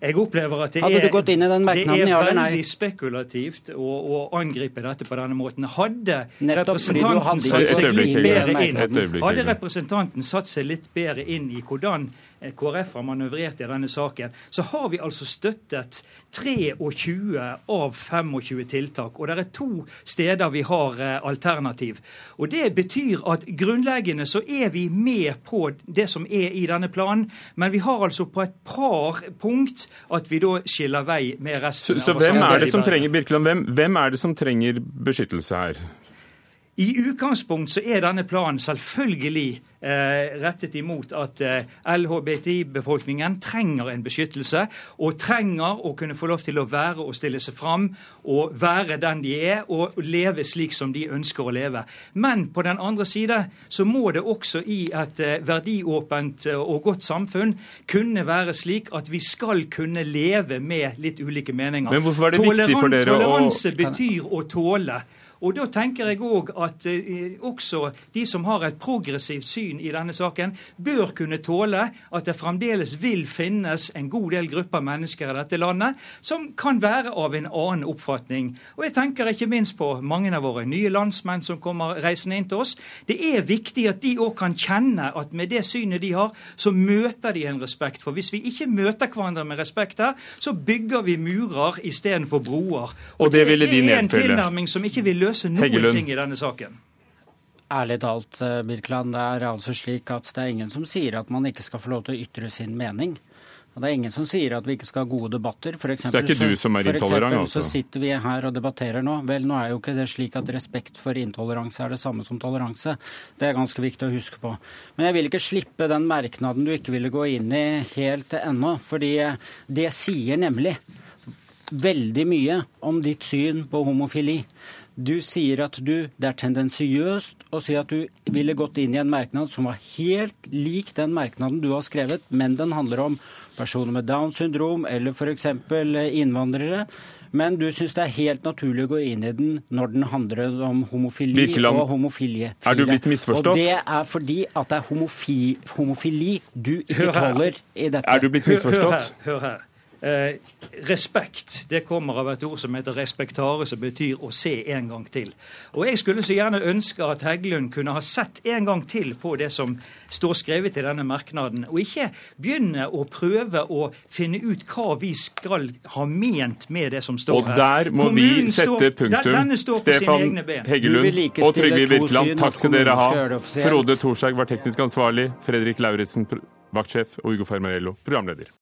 Jeg opplever at det er, det nei? veldig spekulativt å, å, angripe dette på denne måten. Hadde representanten satt seg litt bedre inn, hadde representanten satt seg litt bedre inn i hvordan KrF har manøvrert i denne saken, så har vi altså støttet 23 av 25 tiltak. Og det er to steder vi har eh, alternativ. Og Det betyr at grunnleggende så er vi med på det som er i denne planen, men vi har altså på et par punkt at vi da skiller vei med resten. Så, så hvem er det som trenger Birkeland, hvem, hvem er det som trenger beskyttelse her? I utgangspunkt så er denne planen selvfølgelig eh, rettet imot at eh, LHBTI-befolkningen trenger en beskyttelse, og trenger å kunne få lov til å være og stille seg fram og være den de er, og leve slik som de ønsker å leve. Men på den andre side så må det også i et eh, verdiåpent eh, og godt samfunn kunne være slik at vi skal kunne leve med litt ulike meninger. Men hvorfor er det viktig for dere å Toleranse betyr å tåle. Og Da tenker jeg òg at eh, også de som har et progressivt syn i denne saken, bør kunne tåle at det fremdeles vil finnes en god del grupper mennesker i dette landet som kan være av en annen oppfatning. Og Jeg tenker ikke minst på mange av våre nye landsmenn som kommer reisende inn til oss. Det er viktig at de òg kan kjenne at med det synet de har, så møter de en respekt. For hvis vi ikke møter hverandre med respekt her, så bygger vi murer istedenfor broer. Og, og det, det ville de nedfelle. Det er en tilnærming som ikke vil løse løse noen Heggelund. ting i denne saken. Ærlig talt, Birkland, Birkeland, det er altså slik at det er ingen som sier at man ikke skal få lov til å ytre sin mening. Og Det er ingen som sier at vi ikke skal ha gode debatter. For eksempel, så det er ikke du som er intolerant, altså? Så sitter vi her og debatterer nå. Vel, nå er jo ikke det slik at respekt for intoleranse er det samme som toleranse. Det er ganske viktig å huske på. Men jeg vil ikke slippe den merknaden du ikke ville gå inn i helt ennå. Fordi det sier nemlig veldig mye om ditt syn på homofili. Du sier at du, det er tendensiøst å si at du ville gått inn i en merknad som var helt lik den merknaden du har skrevet, men den handler om personer med Downs syndrom eller f.eks. innvandrere. Men du syns det er helt naturlig å gå inn i den når den handler om homofili Birkeland, og homofile. er du blitt misforstått? Og det er fordi at det er homofi, homofili du ikke tåler i dette. Er du blitt Hør- misforstått? Hør her. Hør her. Eh, respekt det kommer av et ord som heter respektare, som betyr å se en gang til. Og Jeg skulle så gjerne ønske at Heggelund kunne ha sett en gang til på det som står skrevet i denne merknaden, og ikke begynne å prøve å finne ut hva vi skal ha ment med det som står Og her. der må vi sette punktum. Stefan. Heggelund og Trygve Birkeland, takk skal dere ha. Frode Thorshaug var teknisk ansvarlig, Fredrik Lauritzen, vaktsjef, og Ugo Fermarello, programleder.